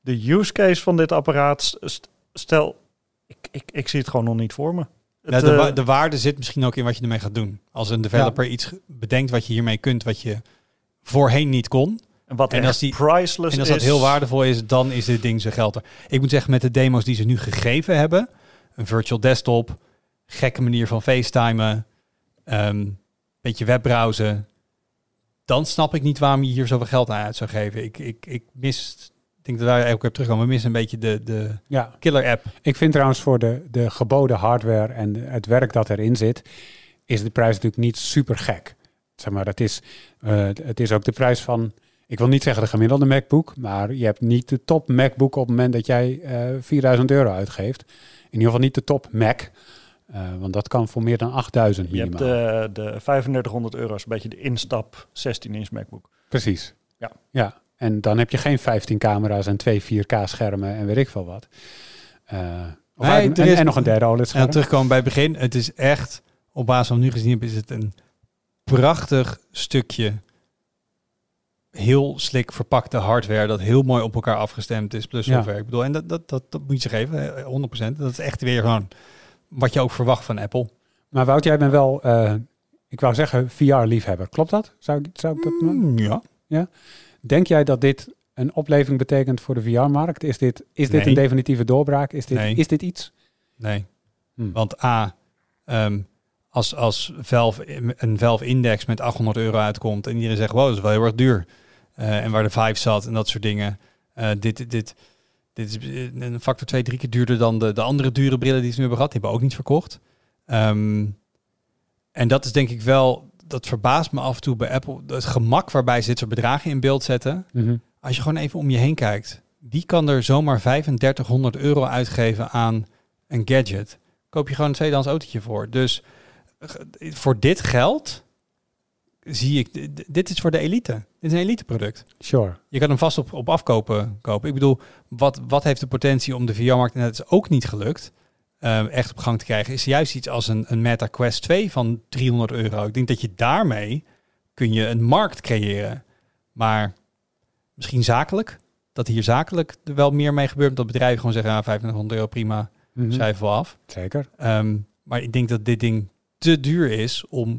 de use case van dit apparaat, st- stel, ik, ik, ik zie het gewoon nog niet voor me. Ja, Het, de, eh, wa- de waarde zit misschien ook in wat je ermee gaat doen. Als een developer iets bedenkt wat je hiermee kunt, wat je voorheen niet kon. wat en als die- priceless En als is. dat heel waardevol is, dan is dit ding zijn geld er. Ik moet zeggen, met de demo's die ze nu gegeven hebben, een virtual desktop, gekke manier van facetimen, ehm beetje webbrowsen, dan snap ik niet waarom je hier zoveel geld aan uit zou geven. Ik, ik, ik mis, denk dat wij ook weer terugkomen, we missen een beetje de, de ja. killer app. Ik vind trouwens voor de, de geboden hardware en het werk dat erin zit, is de prijs natuurlijk niet super gek. Zeg maar, het is, eh, het is ook de prijs van, ik wil niet zeggen de gemiddelde MacBook, maar je hebt niet de top MacBook op het moment dat jij eh 4000 euro uitgeeft. In ieder geval niet de top Mac, eh, want dat kan voor meer dan 8000 Je hebt minimaal. de, de 3500 euro, is een beetje de instap 16-inch MacBook. Precies. Ja. ja. En dan heb je geen 15 camera's en twee 4K schermen en weet ik veel wat. Eh, of Nee, uit- en, is- en nog een derde OLED En terugkomen bij het begin, het is echt, op basis van wat nu gezien is het een prachtig stukje heel slik verpakte hardware dat heel mooi op elkaar afgestemd is, plus Ja. software. Ik bedoel, en dat, dat, dat, dat moet je ze geven, eh, 100%. Dat is echt weer gewoon wat je ook verwacht van Apple. Maar Wout, jij bent wel, eh, ik wou zeggen, VR-liefhebber. Klopt dat? Zou ik, zou ik dat Mm, ja. Denk jij dat dit een opleving betekent voor de VR-markt? Is dit, is dit Nee. een definitieve doorbraak? Is dit, Nee. is dit iets? Nee. Hm. Want A, ehm, als, als Valve, een Valve Index met 800 euro uitkomt en iedereen zegt, wow, dat is wel heel erg duur. Eh, en waar de Vive zat en dat soort dingen. Eh, dit, dit, dit is een factor twee, drie keer duurder dan de, de andere dure brillen die ze nu hebben gehad. Die hebben ook niet verkocht. Ehm, en dat is denk ik wel, dat verbaast me af en toe bij Apple. Het gemak waarbij ze dit soort bedragen in beeld zetten. Mhm. Als je gewoon even om je heen kijkt. Wie kan er zomaar 3500 euro uitgeven aan een gadget? Koop je gewoon een tweedehands autootje voor. Dus eh, voor dit geld zie ik, dit is voor de elite. Dit is een elite product. Sure. Je kan hem vast op, op afkopen kopen. Ik bedoel, wat, wat heeft de potentie om de VR-markt, en dat is ook niet gelukt, ehm, echt op gang te krijgen, is juist iets als een, een Meta Quest 2 van 300 euro. Ik denk dat je daarmee kun je een markt creëren. Maar misschien zakelijk, dat hier zakelijk er wel meer mee gebeurt. Dat bedrijven gewoon zeggen, ah, 2500 euro prima, schrijven we af. Zeker. Ehm, maar ik denk dat dit ding te duur is om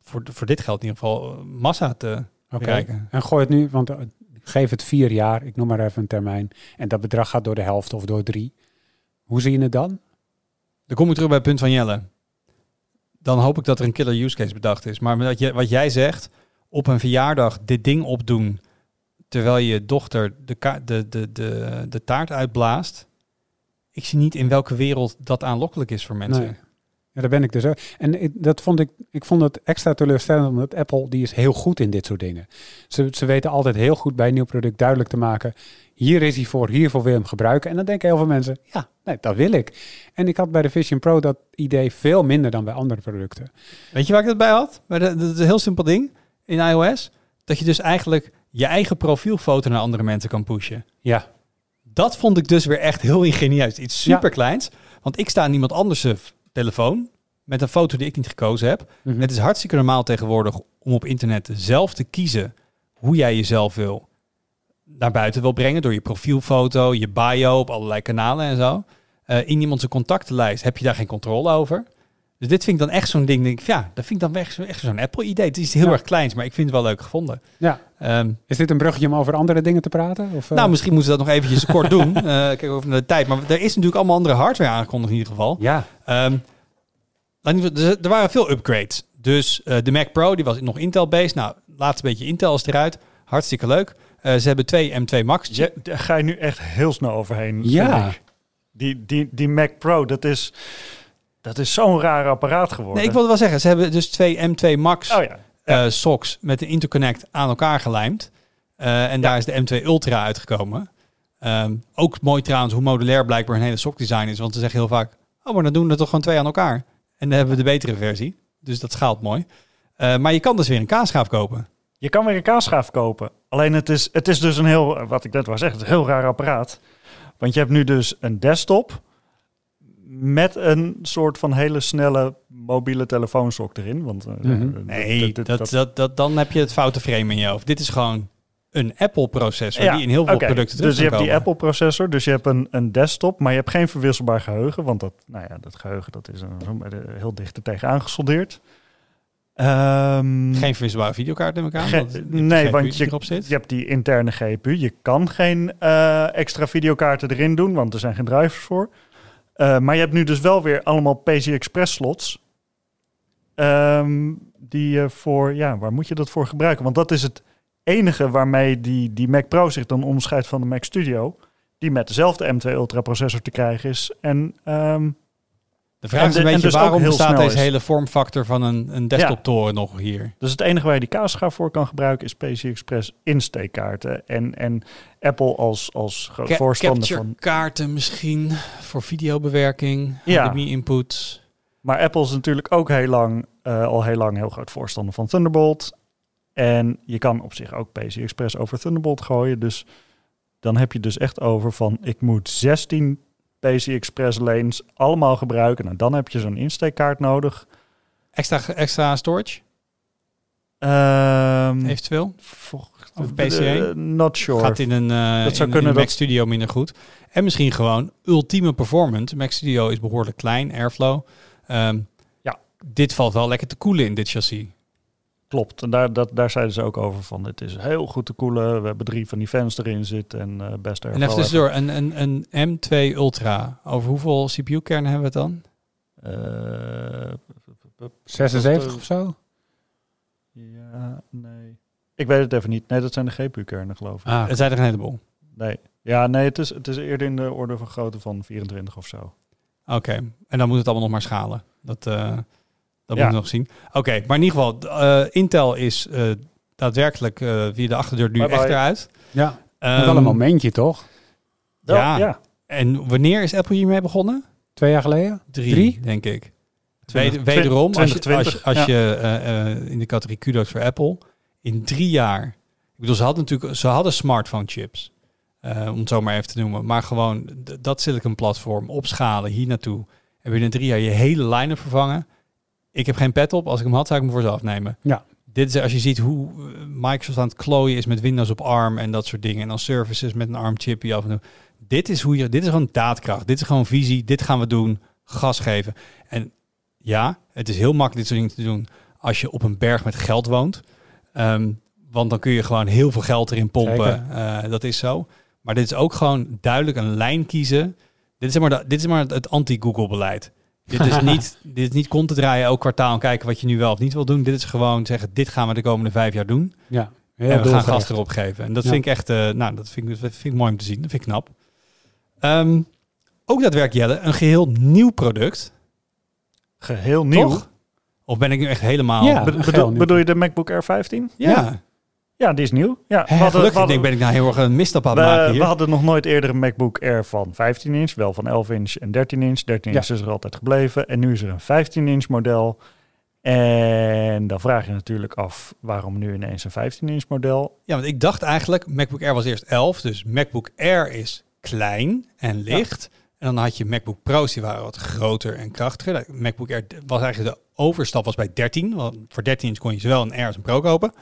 voor, voor dit geld in ieder geval eh, massa te Oké. bereiken. En gooi het nu, want eh, geef het vier jaar, ik noem maar even een termijn. En dat bedrag gaat door de helft of door drie. Hoe zie je het dan? Dan kom ik terug bij het punt van Jelle. Dan hoop ik dat er een killer use case bedacht is. Maar wat, je, wat jij zegt, op een verjaardag dit ding opdoen... terwijl je dochter de, de, de, de, de taart uitblaast... ik zie niet in welke wereld dat aanlokkelijk is voor mensen. Nee. Ja, daar ben ik dus ook. En ik, dat vond ik, ik vond het extra teleurstellend, omdat Apple, die is heel goed in dit soort dingen. Ze, ze weten altijd heel goed bij een nieuw product duidelijk te maken, hier is hij voor, hiervoor wil je hem gebruiken. En dan denken heel veel mensen, ja, nee, dat wil ik. En ik had bij de Vision Pro dat idee veel minder dan bij andere producten. Weet je waar ik dat bij had? Dat is een heel simpel ding in iOS. Dat je dus eigenlijk je eigen profielfoto naar andere mensen kan pushen. Ja, Dat vond ik dus weer echt heel ingenieus. Iets super kleins. Want ik sta aan iemand anders' f- telefoon met een foto die ik niet gekozen heb. Mhm. Het is hartstikke normaal tegenwoordig om op internet zelf te kiezen hoe jij jezelf wil naar buiten wil brengen door je profielfoto, je bio op allerlei kanalen en zo. Eh, in iemands contactenlijst heb je daar geen controle over. Dus dit vind ik dan echt zo'n ding. Denk ik, ja, dat vind ik dan echt, zo- echt zo'n Apple-idee. Het is heel Ja. erg kleins, maar ik vind het wel leuk gevonden. ja. Ehm, Is dit een bruggetje om over andere dingen te praten? Of, eh? nou, misschien moeten ze dat nog eventjes kort doen. Eh kijk over naar de tijd. Maar er is natuurlijk allemaal andere hardware aangekondigd in ieder geval. Ja, Ehm, er waren veel upgrades. Dus eh, de Mac Pro die was nog Intel-based. Nou, laatste beetje Intel is eruit. Hartstikke leuk. Eh, ze hebben twee M2 Max. Je, daar ga je nu echt heel snel overheen. Ja. Die, die, die Mac Pro, dat is, dat is zo'n raar apparaat geworden. Nee, ik wilde wel zeggen, ze hebben dus twee M2 Max Oh ja. eh, socks met een interconnect aan elkaar gelijmd. Eh, en daar is de M2 Ultra uitgekomen. Ehm, ook mooi trouwens hoe modulair blijkbaar een hele sokdesign is. Want ze zeggen heel vaak, oh, maar dan doen we er toch gewoon twee aan elkaar. En dan hebben we de betere versie. Dus dat schaalt mooi. Maar je kan dus weer een kaasschaaf kopen. Je kan weer een kaasschaaf kopen. Alleen het is, het is dus een heel, wat ik net wou zeggen, het is een heel raar apparaat. Want je hebt nu dus een desktop met een soort van hele snelle mobiele telefoonsok erin. Want, eh, Mhm. eh, Nee, dat- dat, dat- dat, dat, dan heb je het foute frame in je hoofd. Dit is gewoon een Apple-processor Ja, die in heel veel producten terug Dus je hebt die. Apple-processor, dus je hebt een, een desktop, maar je hebt geen verwisselbaar geheugen. Want dat, nou ja, dat geheugen dat is een, eh, heel dicht er tegenaan Ehm, Geen verwisselbare videokaart neem ik aan. Ge- want de nee, want je, erop zit. je hebt die interne GPU. Je kan geen eh, extra videokaarten erin doen, want er zijn geen drivers voor. Eh, maar je hebt nu dus wel weer allemaal PCI Express slots. Ehm, die je voor, ja, waar moet je dat voor gebruiken? Want dat is het enige waarmee die, die Mac Pro zich dan onderscheidt van de Mac Studio. Die met dezelfde M2 Ultra processor te krijgen is. En ehm, De vraag en is een en beetje dus waarom bestaat deze is. hele vormfactor van een, een desktop-toren nog hier? Dus het enige waar je die kaasschaaf voor kan gebruiken is PCI Express insteekkaarten. En, en Apple als, als groot Ca- voorstander van... kaarten misschien voor videobewerking, Ja. HDMI-inputs. Maar Apple is natuurlijk ook heel lang, eh, al heel lang heel groot voorstander van Thunderbolt. En je kan op zich ook PCI Express over Thunderbolt gooien. Dus dan heb je dus echt over van ik moet 16 PCI Express lanes allemaal gebruiken. Nou, dan heb je zo'n insteekkaart nodig. Extra, extra storage, Ehm eventueel. Of eh, not sure. Gaat in een, eh Dat zou in, kunnen in Mac dat- Studio minder goed. En misschien gewoon ultieme performance. Mac Studio is behoorlijk klein, Airflow. Ehm, Ja. Dit valt wel lekker te koelen in dit chassis. Klopt, en daar, dat, daar zeiden ze ook over van het is heel goed te koelen. We hebben drie van die fans erin zitten en eh best En even tussendoor, een, een, een M2 Ultra. Over hoeveel CPU-kernen hebben we het dan? Eh, 76 of zo? Ja, nee. Ik weet het even niet. Nee, dat zijn de GPU-kernen, geloof ik. Ah, Het zijn er een heleboel. Nee. Ja, nee, het is, het is eerder in de orde van grootte van 24 of zo. Oké, en dan moet het allemaal nog maar schalen. Dat, eh dat Ja. moeten we nog zien. Oké, maar in ieder geval, eh, Intel is eh, daadwerkelijk eh, via de achterdeur nu Bye bye. echt eruit. ja, Ehm, wel een momentje toch? Ja. ja. En wanneer is Apple hiermee begonnen? Twee jaar geleden? Drie, Drie? denk ik. Wederom, als je, 2020, als je, als je in de categorie kudos voor Apple, in drie jaar. Ik bedoel, ze hadden natuurlijk, ze hadden smartphone chips, om het zo maar even te noemen. Maar gewoon dat silicon platform opschalen hier naartoe. en binnen drie jaar je hele line-up vervangen. Ik heb geen pet op. Als ik hem had, zou ik hem voor ze afnemen. Ja. Dit is als je ziet hoe eh, Microsoft aan het klooien is met Windows op ARM en dat soort dingen. En dan services met een ARM chipje af en toe. Dit is hoe je, dit is gewoon daadkracht. Dit is gewoon visie. Dit gaan we doen. Gas geven. En ja, het is heel makkelijk dit soort dingen te doen als je op een berg met geld woont. Ehm, want dan kun je gewoon heel veel geld erin pompen. Eh, dat is zo. Maar dit is ook gewoon duidelijk een lijn kiezen. Dit is maar, de, dit is maar het anti-Google beleid. Dit is niet, dit is niet content draaien elk kwartaal en kijken wat je nu wel of niet wil doen. Dit is gewoon zeggen, dit gaan we de komende vijf jaar doen. Ja, en we gaan gas erop geven. En dat Ja. vind ik echt, eh, nou, dat vind ik, dat vind ik mooi om te zien. Dat vind ik knap. Ehm, ook dat werkt Jelle, een geheel nieuw product. Geheel nieuw. Toch? Of ben ik nu echt helemaal... Ja. Bedoel, bedoel je de MacBook Air 15? ja. Ja. Ja, die is nieuw. Ja, Hè, we hadden- gelukkig we hadden- ben ik nou heel erg een misstap aan het we, maken we hier. hadden nog nooit eerder een MacBook Air van 15 inch, wel van 11 inch en 13 inch. 13 Ja. inch is er altijd gebleven en nu is er een 15 inch model. En dan vraag je natuurlijk af, waarom nu ineens een 15 inch model? Ja, want ik dacht eigenlijk, MacBook Air was eerst 11, dus MacBook Air is klein en licht. En dan had je MacBook Pro's, die waren wat groter en krachtiger. De MacBook Air was eigenlijk de overstap was bij 13. Want voor 13 inch kon je zowel een Air als een Pro kopen.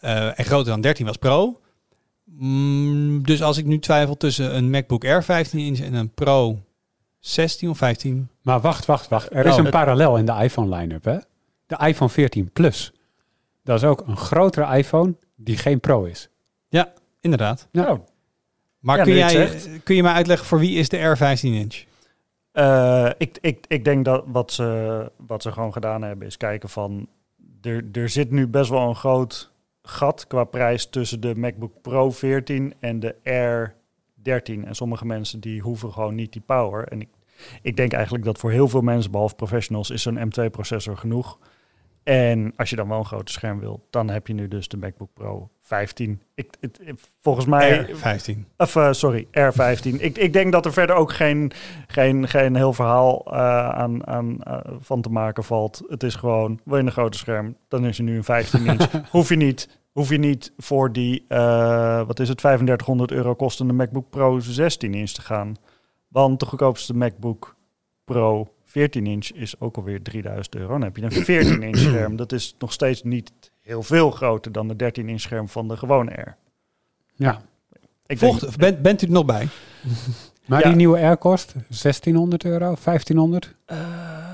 Eh, en groter dan 13 was Pro. Mm, dus als ik nu twijfel tussen een MacBook Air 15 inch en een Pro 16 of 15. Maar wacht, wacht, wacht. Er is Oh, een het- parallel in de iPhone line-up, hè? De iPhone 14 Plus. Dat is ook een grotere iPhone die geen Pro is. Inderdaad. Ja. Oh, Maar Ja, kun, jij, kun je mij uitleggen voor wie is de Air 15 inch? Eh, ik, ik, ik denk dat wat ze, wat ze gewoon gedaan hebben is kijken van... Er, er zit nu best wel een groot gat qua prijs tussen de MacBook Pro 14 en de Air 13. En sommige mensen die hoeven gewoon niet die power. En ik, ik denk eigenlijk dat voor heel veel mensen, behalve professionals, is zo'n M2-processor genoeg. En als je dan wel een groter scherm wil, dan heb je nu dus de MacBook Pro 15. Ik, het, volgens mij... Air 15. Of eh, sorry, R15. ik, ik denk dat er verder ook geen, geen, geen heel verhaal eh, aan, aan, eh, van te maken valt. Het is gewoon, wil je een groter scherm, dan is er nu een 15 inch. hoef, je niet, hoef je niet voor die, eh, wat is het, 3500 euro kostende MacBook Pro 16 inch te gaan. Want de goedkoopste MacBook Pro 14 inch is ook alweer 3000 euro. Dan heb je een 14 inch scherm. Dat is nog steeds niet heel veel groter dan de 13 inch scherm van de gewone R. Ja. Ik denk- Volgt, bent, bent u er nog bij? Maar Ja. die nieuwe Air kost 1600 euro, 1500?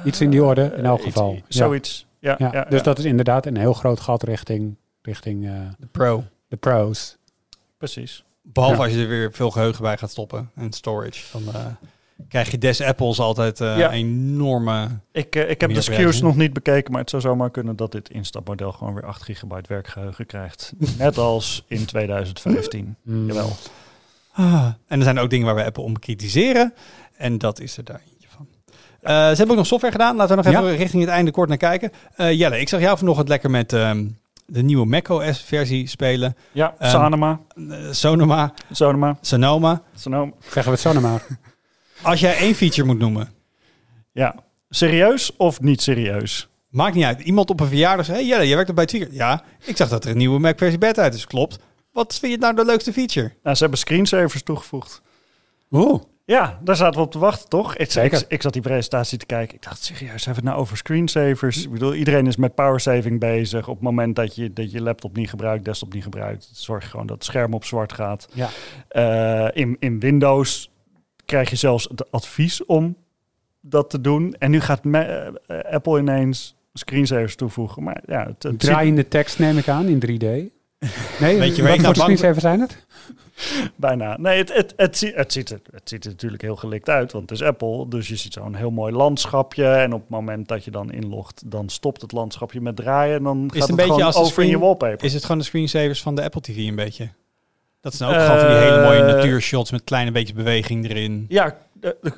Iets in die orde, in elk Eh, geval. iets- Ja. Zoiets. Ja, Ja, ja, dus ja. dat is inderdaad een heel groot gat richting, richting eh, De Pro. de Pro's. precies. Behalve Ja. als je er weer veel geheugen bij gaat stoppen en storage. Dan eh, krijg je des Apples altijd eh Ja. enorme... Ik, ik heb de SKU's nog niet bekeken, maar het zou zomaar kunnen dat dit instapmodel gewoon weer 8 gigabyte werkgeheugen krijgt. Net als in 2015. Mm. Jawel. Ah. En er zijn ook dingen waar we Apple om kritiseren. En dat is er daar eentje van. Eh, ze hebben ook nog software gedaan. Laten we nog Ja. even richting het einde kort naar kijken. Eh, Jelle, ik zag jou vanochtend lekker met ehm, de nieuwe macOS versie spelen. Ja, Ehm, Sanoma. Eh, Sonoma, Sonoma. Sonoma. Sonoma. Zeggen we het zo maar. Als jij één feature moet noemen, Ja. Serieus of niet serieus? maakt niet uit. Iemand op een verjaardag zegt, hey Jelle, jij werkt op bij Tweaker. Ja, ik zag dat er een nieuwe Mac versie beta uit is. Klopt. Wat vind je nou de leukste feature? Nou, ze hebben screensavers toegevoegd. Oeh. Ja, daar zaten we op te wachten, toch? Ik, Zeker. Ik, ik zat die presentatie te kijken. Ik dacht, serieus, hebben we het nou over screensavers? Ik bedoel, iedereen is met power saving bezig. Op het moment dat je, dat je laptop niet gebruikt, desktop niet gebruikt, zorg je gewoon dat het scherm op zwart gaat. Ja. Eh, in, in Windows krijg je zelfs het advies om dat te doen. En nu gaat me- eh, Apple ineens screensavers toevoegen. Maar ja, het, het ziet- Draaiende tekst neem ik aan in 3D. Nee, Weet je wat voor nou screensavers zijn het? Bijna. Nee, het, het, het, het, ziet er, het ziet er natuurlijk heel gelikt uit, want het is Apple. Dus je ziet zo'n heel mooi landschapje. En op het moment dat je dan inlogt, dan stopt het landschapje met draaien. En dan gaat een het, beetje gewoon als over in je wallpaper. Is het gewoon de screensavers van de Apple TV een beetje? Dat zijn ook gewoon van die hele mooie Eh, natuurshots met kleine beetje beweging erin. Ja, eh, eh,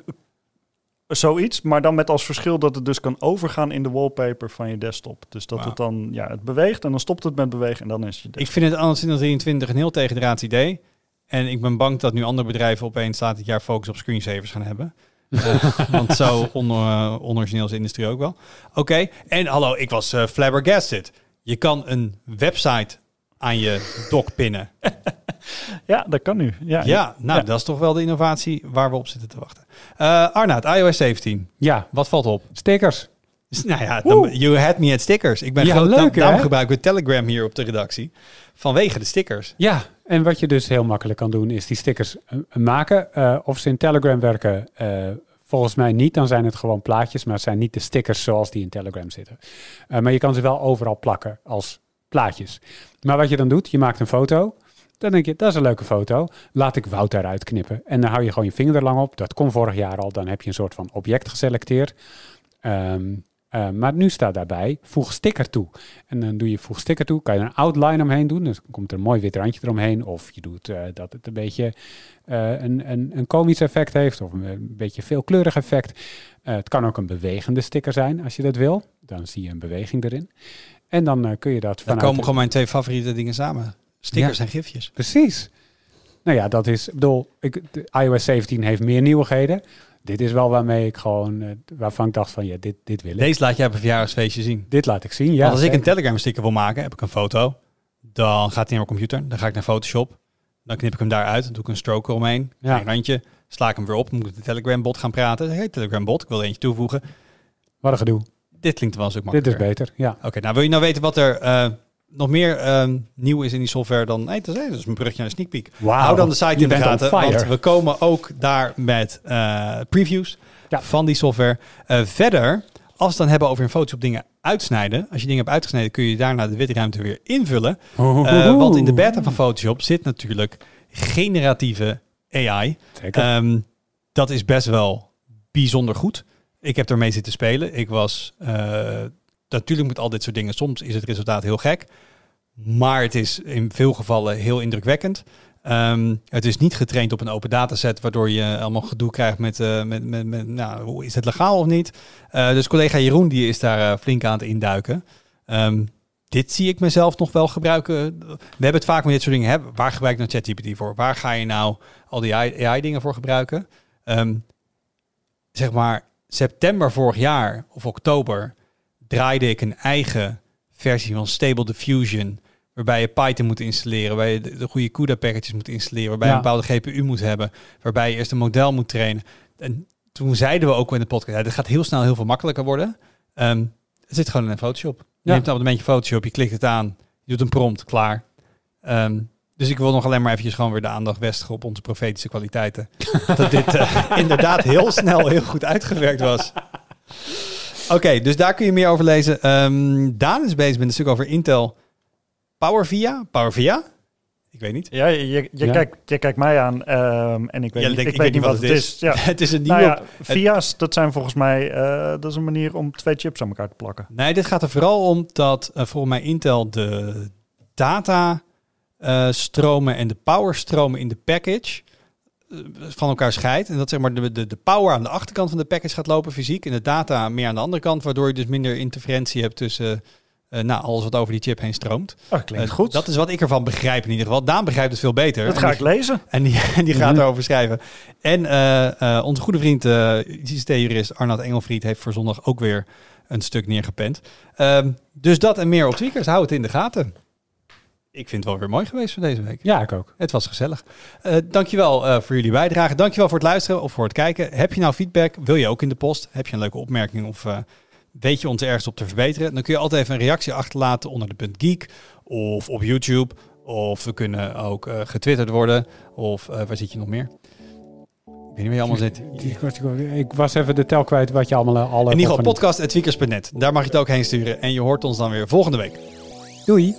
zoiets. Maar dan met als verschil dat het dus kan overgaan in de wallpaper van je desktop. Dus dat het dan, ja, het beweegt en dan stopt het met bewegen en dan is je desktop. Ik vind het anders in 2023 een heel tegendraads idee. En ik ben bang dat nu andere bedrijven opeens laat dit jaar focus op screensavers gaan hebben. Eh, want zo on, eh, onorigineel is de industrie ook wel. Oké, en hallo, ik was eh, flabbergasted. Je kan een website aan je dock pinnen. Ja, dat kan nu. Ja, Ja, nou, Ja. dat is toch wel de innovatie waar we op zitten te wachten. Eh Arnaud, iOS 17. Ja, Wat valt op? stickers. Dus, nou ja, dan, you had me at stickers. Ik ben Ja, groot, leuk, daarom- gebruiken we Telegram hier op de redactie. Vanwege de stickers. Ja, en wat je dus heel makkelijk kan doen, is die stickers eh, maken. Eh, of ze in Telegram werken, eh, volgens mij niet. Dan zijn het gewoon plaatjes, maar het zijn niet de stickers zoals die in Telegram zitten. Maar je kan ze wel overal plakken als plaatjes. Maar wat je dan doet, je maakt een foto. Dan denk je, dat is een leuke foto. Laat ik Wout daaruit knippen. En dan hou je gewoon je vinger er lang op. Dat kon vorig jaar al. Dan heb je een soort van object geselecteerd. Ehm, eh, maar nu staat daarbij, voeg sticker toe. En dan doe je voeg sticker toe, kan je er een outline omheen doen. Dus dan komt er een mooi wit randje eromheen. Of je doet eh, dat het een beetje eh, een, een, een komisch effect heeft. Of een, een beetje veelkleurig effect. Het kan ook een bewegende sticker zijn als je dat wil. Dan zie je een beweging erin. En dan kun je dat Dan vanuit... komen gewoon mijn twee favoriete dingen samen. Stickers Ja. en gifjes. Precies. Nou ja, dat is, ik bedoel, ik, de iOS 17 heeft meer nieuwigheden. Dit is wel waarmee ik gewoon, eh, waarvan ik dacht van, ja, dit, dit wil ik. Deze laat jij op een verjaardagsfeestje zien. Dit laat ik zien, ja. Want als ik een. Telegram sticker wil maken, heb ik een foto. Dan gaat hij naar mijn computer. Dan ga ik naar Photoshop. Dan knip ik hem daaruit. Dan doe ik een stroke eromheen. Ja. Een randje. Sla ik hem weer op. Moet ik de Telegram bot gaan praten. Hey Telegram bot, ik wil er eentje toevoegen. Wat een gedoe. Dit klinkt wel een stuk Dit makkelijker. is beter, ja. Oké, nou wil je nou weten wat er eh, nog meer ehm, nieuw is in die software dan... Nee, dat is, een brugje naar de sneak peek. Wauw. Hou dan de site je in de gaten, want we komen ook daar met eh, previews Ja. van die software. Eh, verder, als we het dan hebben over in Photoshop dingen uitsnijden. Als je dingen hebt uitgesneden, kun je daarna de witruimte weer invullen. Eh, want in de beta van Photoshop zit natuurlijk generatieve AI. Zeker. Ehm, dat is best wel bijzonder goed. Ik heb ermee zitten spelen. Ik was natuurlijk met al dit soort dingen. Soms is het resultaat heel gek, maar het is in veel gevallen heel indrukwekkend. Ehm, het is niet getraind op een open dataset, waardoor je allemaal gedoe krijgt met, eh, met, met, nou, is het legaal of niet. Eh, dus collega Jeroen die is daar eh, flink aan het induiken. Ehm, dit zie ik mezelf nog wel gebruiken. We hebben het vaak met dit soort dingen. Hè? Waar gebruik je nou ChatGPT voor? Waar ga je nou al die AI-dingen voor gebruiken? Ehm, zeg maar september vorig jaar of oktober draaide ik een eigen versie van Stable Diffusion. Waarbij je Python moet installeren, waarbij je de, de goede CUDA-packages moet installeren, waarbij Ja. je een bepaalde GPU moet hebben, waarbij je eerst een model moet trainen. En toen zeiden we ook in de podcast, ja, dit gaat heel snel heel veel makkelijker worden. Ehm, het zit gewoon in Photoshop. Je Ja. neemt een abonnementje Photoshop, je klikt het aan, je doet een prompt, klaar. Ehm, dus ik wil nog alleen maar eventjes gewoon weer de aandacht vestigen op onze profetische kwaliteiten. dat dit eh, inderdaad heel snel heel goed uitgewerkt was. Oké, dus daar kun je meer over lezen. Ehm, Daan is bezig met een stuk over Intel PowerVia. PowerVia? Ik weet niet. Ja, je, je, je Ja. Kijkt, je kijkt mij aan ehm, en ik weet, Ja, niet, denk- ik weet niet wat het is. Ja. het is een nieuwe... Nou ja, VIA's, dat zijn volgens mij, eh, dat is een manier om twee chips aan elkaar te plakken. Nee, dit gaat er vooral om dat eh, volgens mij Intel de data eh, stromen en de power stromen in de package van elkaar scheidt. En dat zeg maar de, de, de power aan de achterkant van de package gaat lopen fysiek en de data meer aan de andere kant, waardoor je dus minder interferentie hebt tussen eh, nou, alles wat over die chip heen stroomt. Oh, klinkt Eh, goed. Dat is wat ik ervan begrijp in ieder geval. Daan begrijpt het veel beter. dat ga die- ik lezen. En die, en die gaat Mhm. erover schrijven. En eh, eh, onze goede vriend, eh ICT-jurist Arnoud Engelfried, heeft voor zondag ook weer een stuk neergepend. Ehm, dus dat en meer op Tweakers. Hou het in de gaten. Ik vind het wel weer mooi geweest voor deze week. Ja, ik ook. Het was gezellig. Eh dankjewel eh voor jullie bijdrage. Dankjewel voor het luisteren of voor het kijken. Heb je nou feedback? Wil je ook in de post? Heb je een leuke opmerking of eh, weet je ons ergens op te verbeteren? Dan kun je altijd even een reactie achterlaten onder de punt geek of op YouTube. Of we kunnen ook getwitterd worden. Of waar zit je nog meer? Ik weet niet waar je allemaal zit. Ik was, even de tel kwijt wat je allemaal al hebt In ieder geval podcast.tweakers.net. Daar mag je het ook heen sturen. En je hoort ons dan weer volgende week. Doei.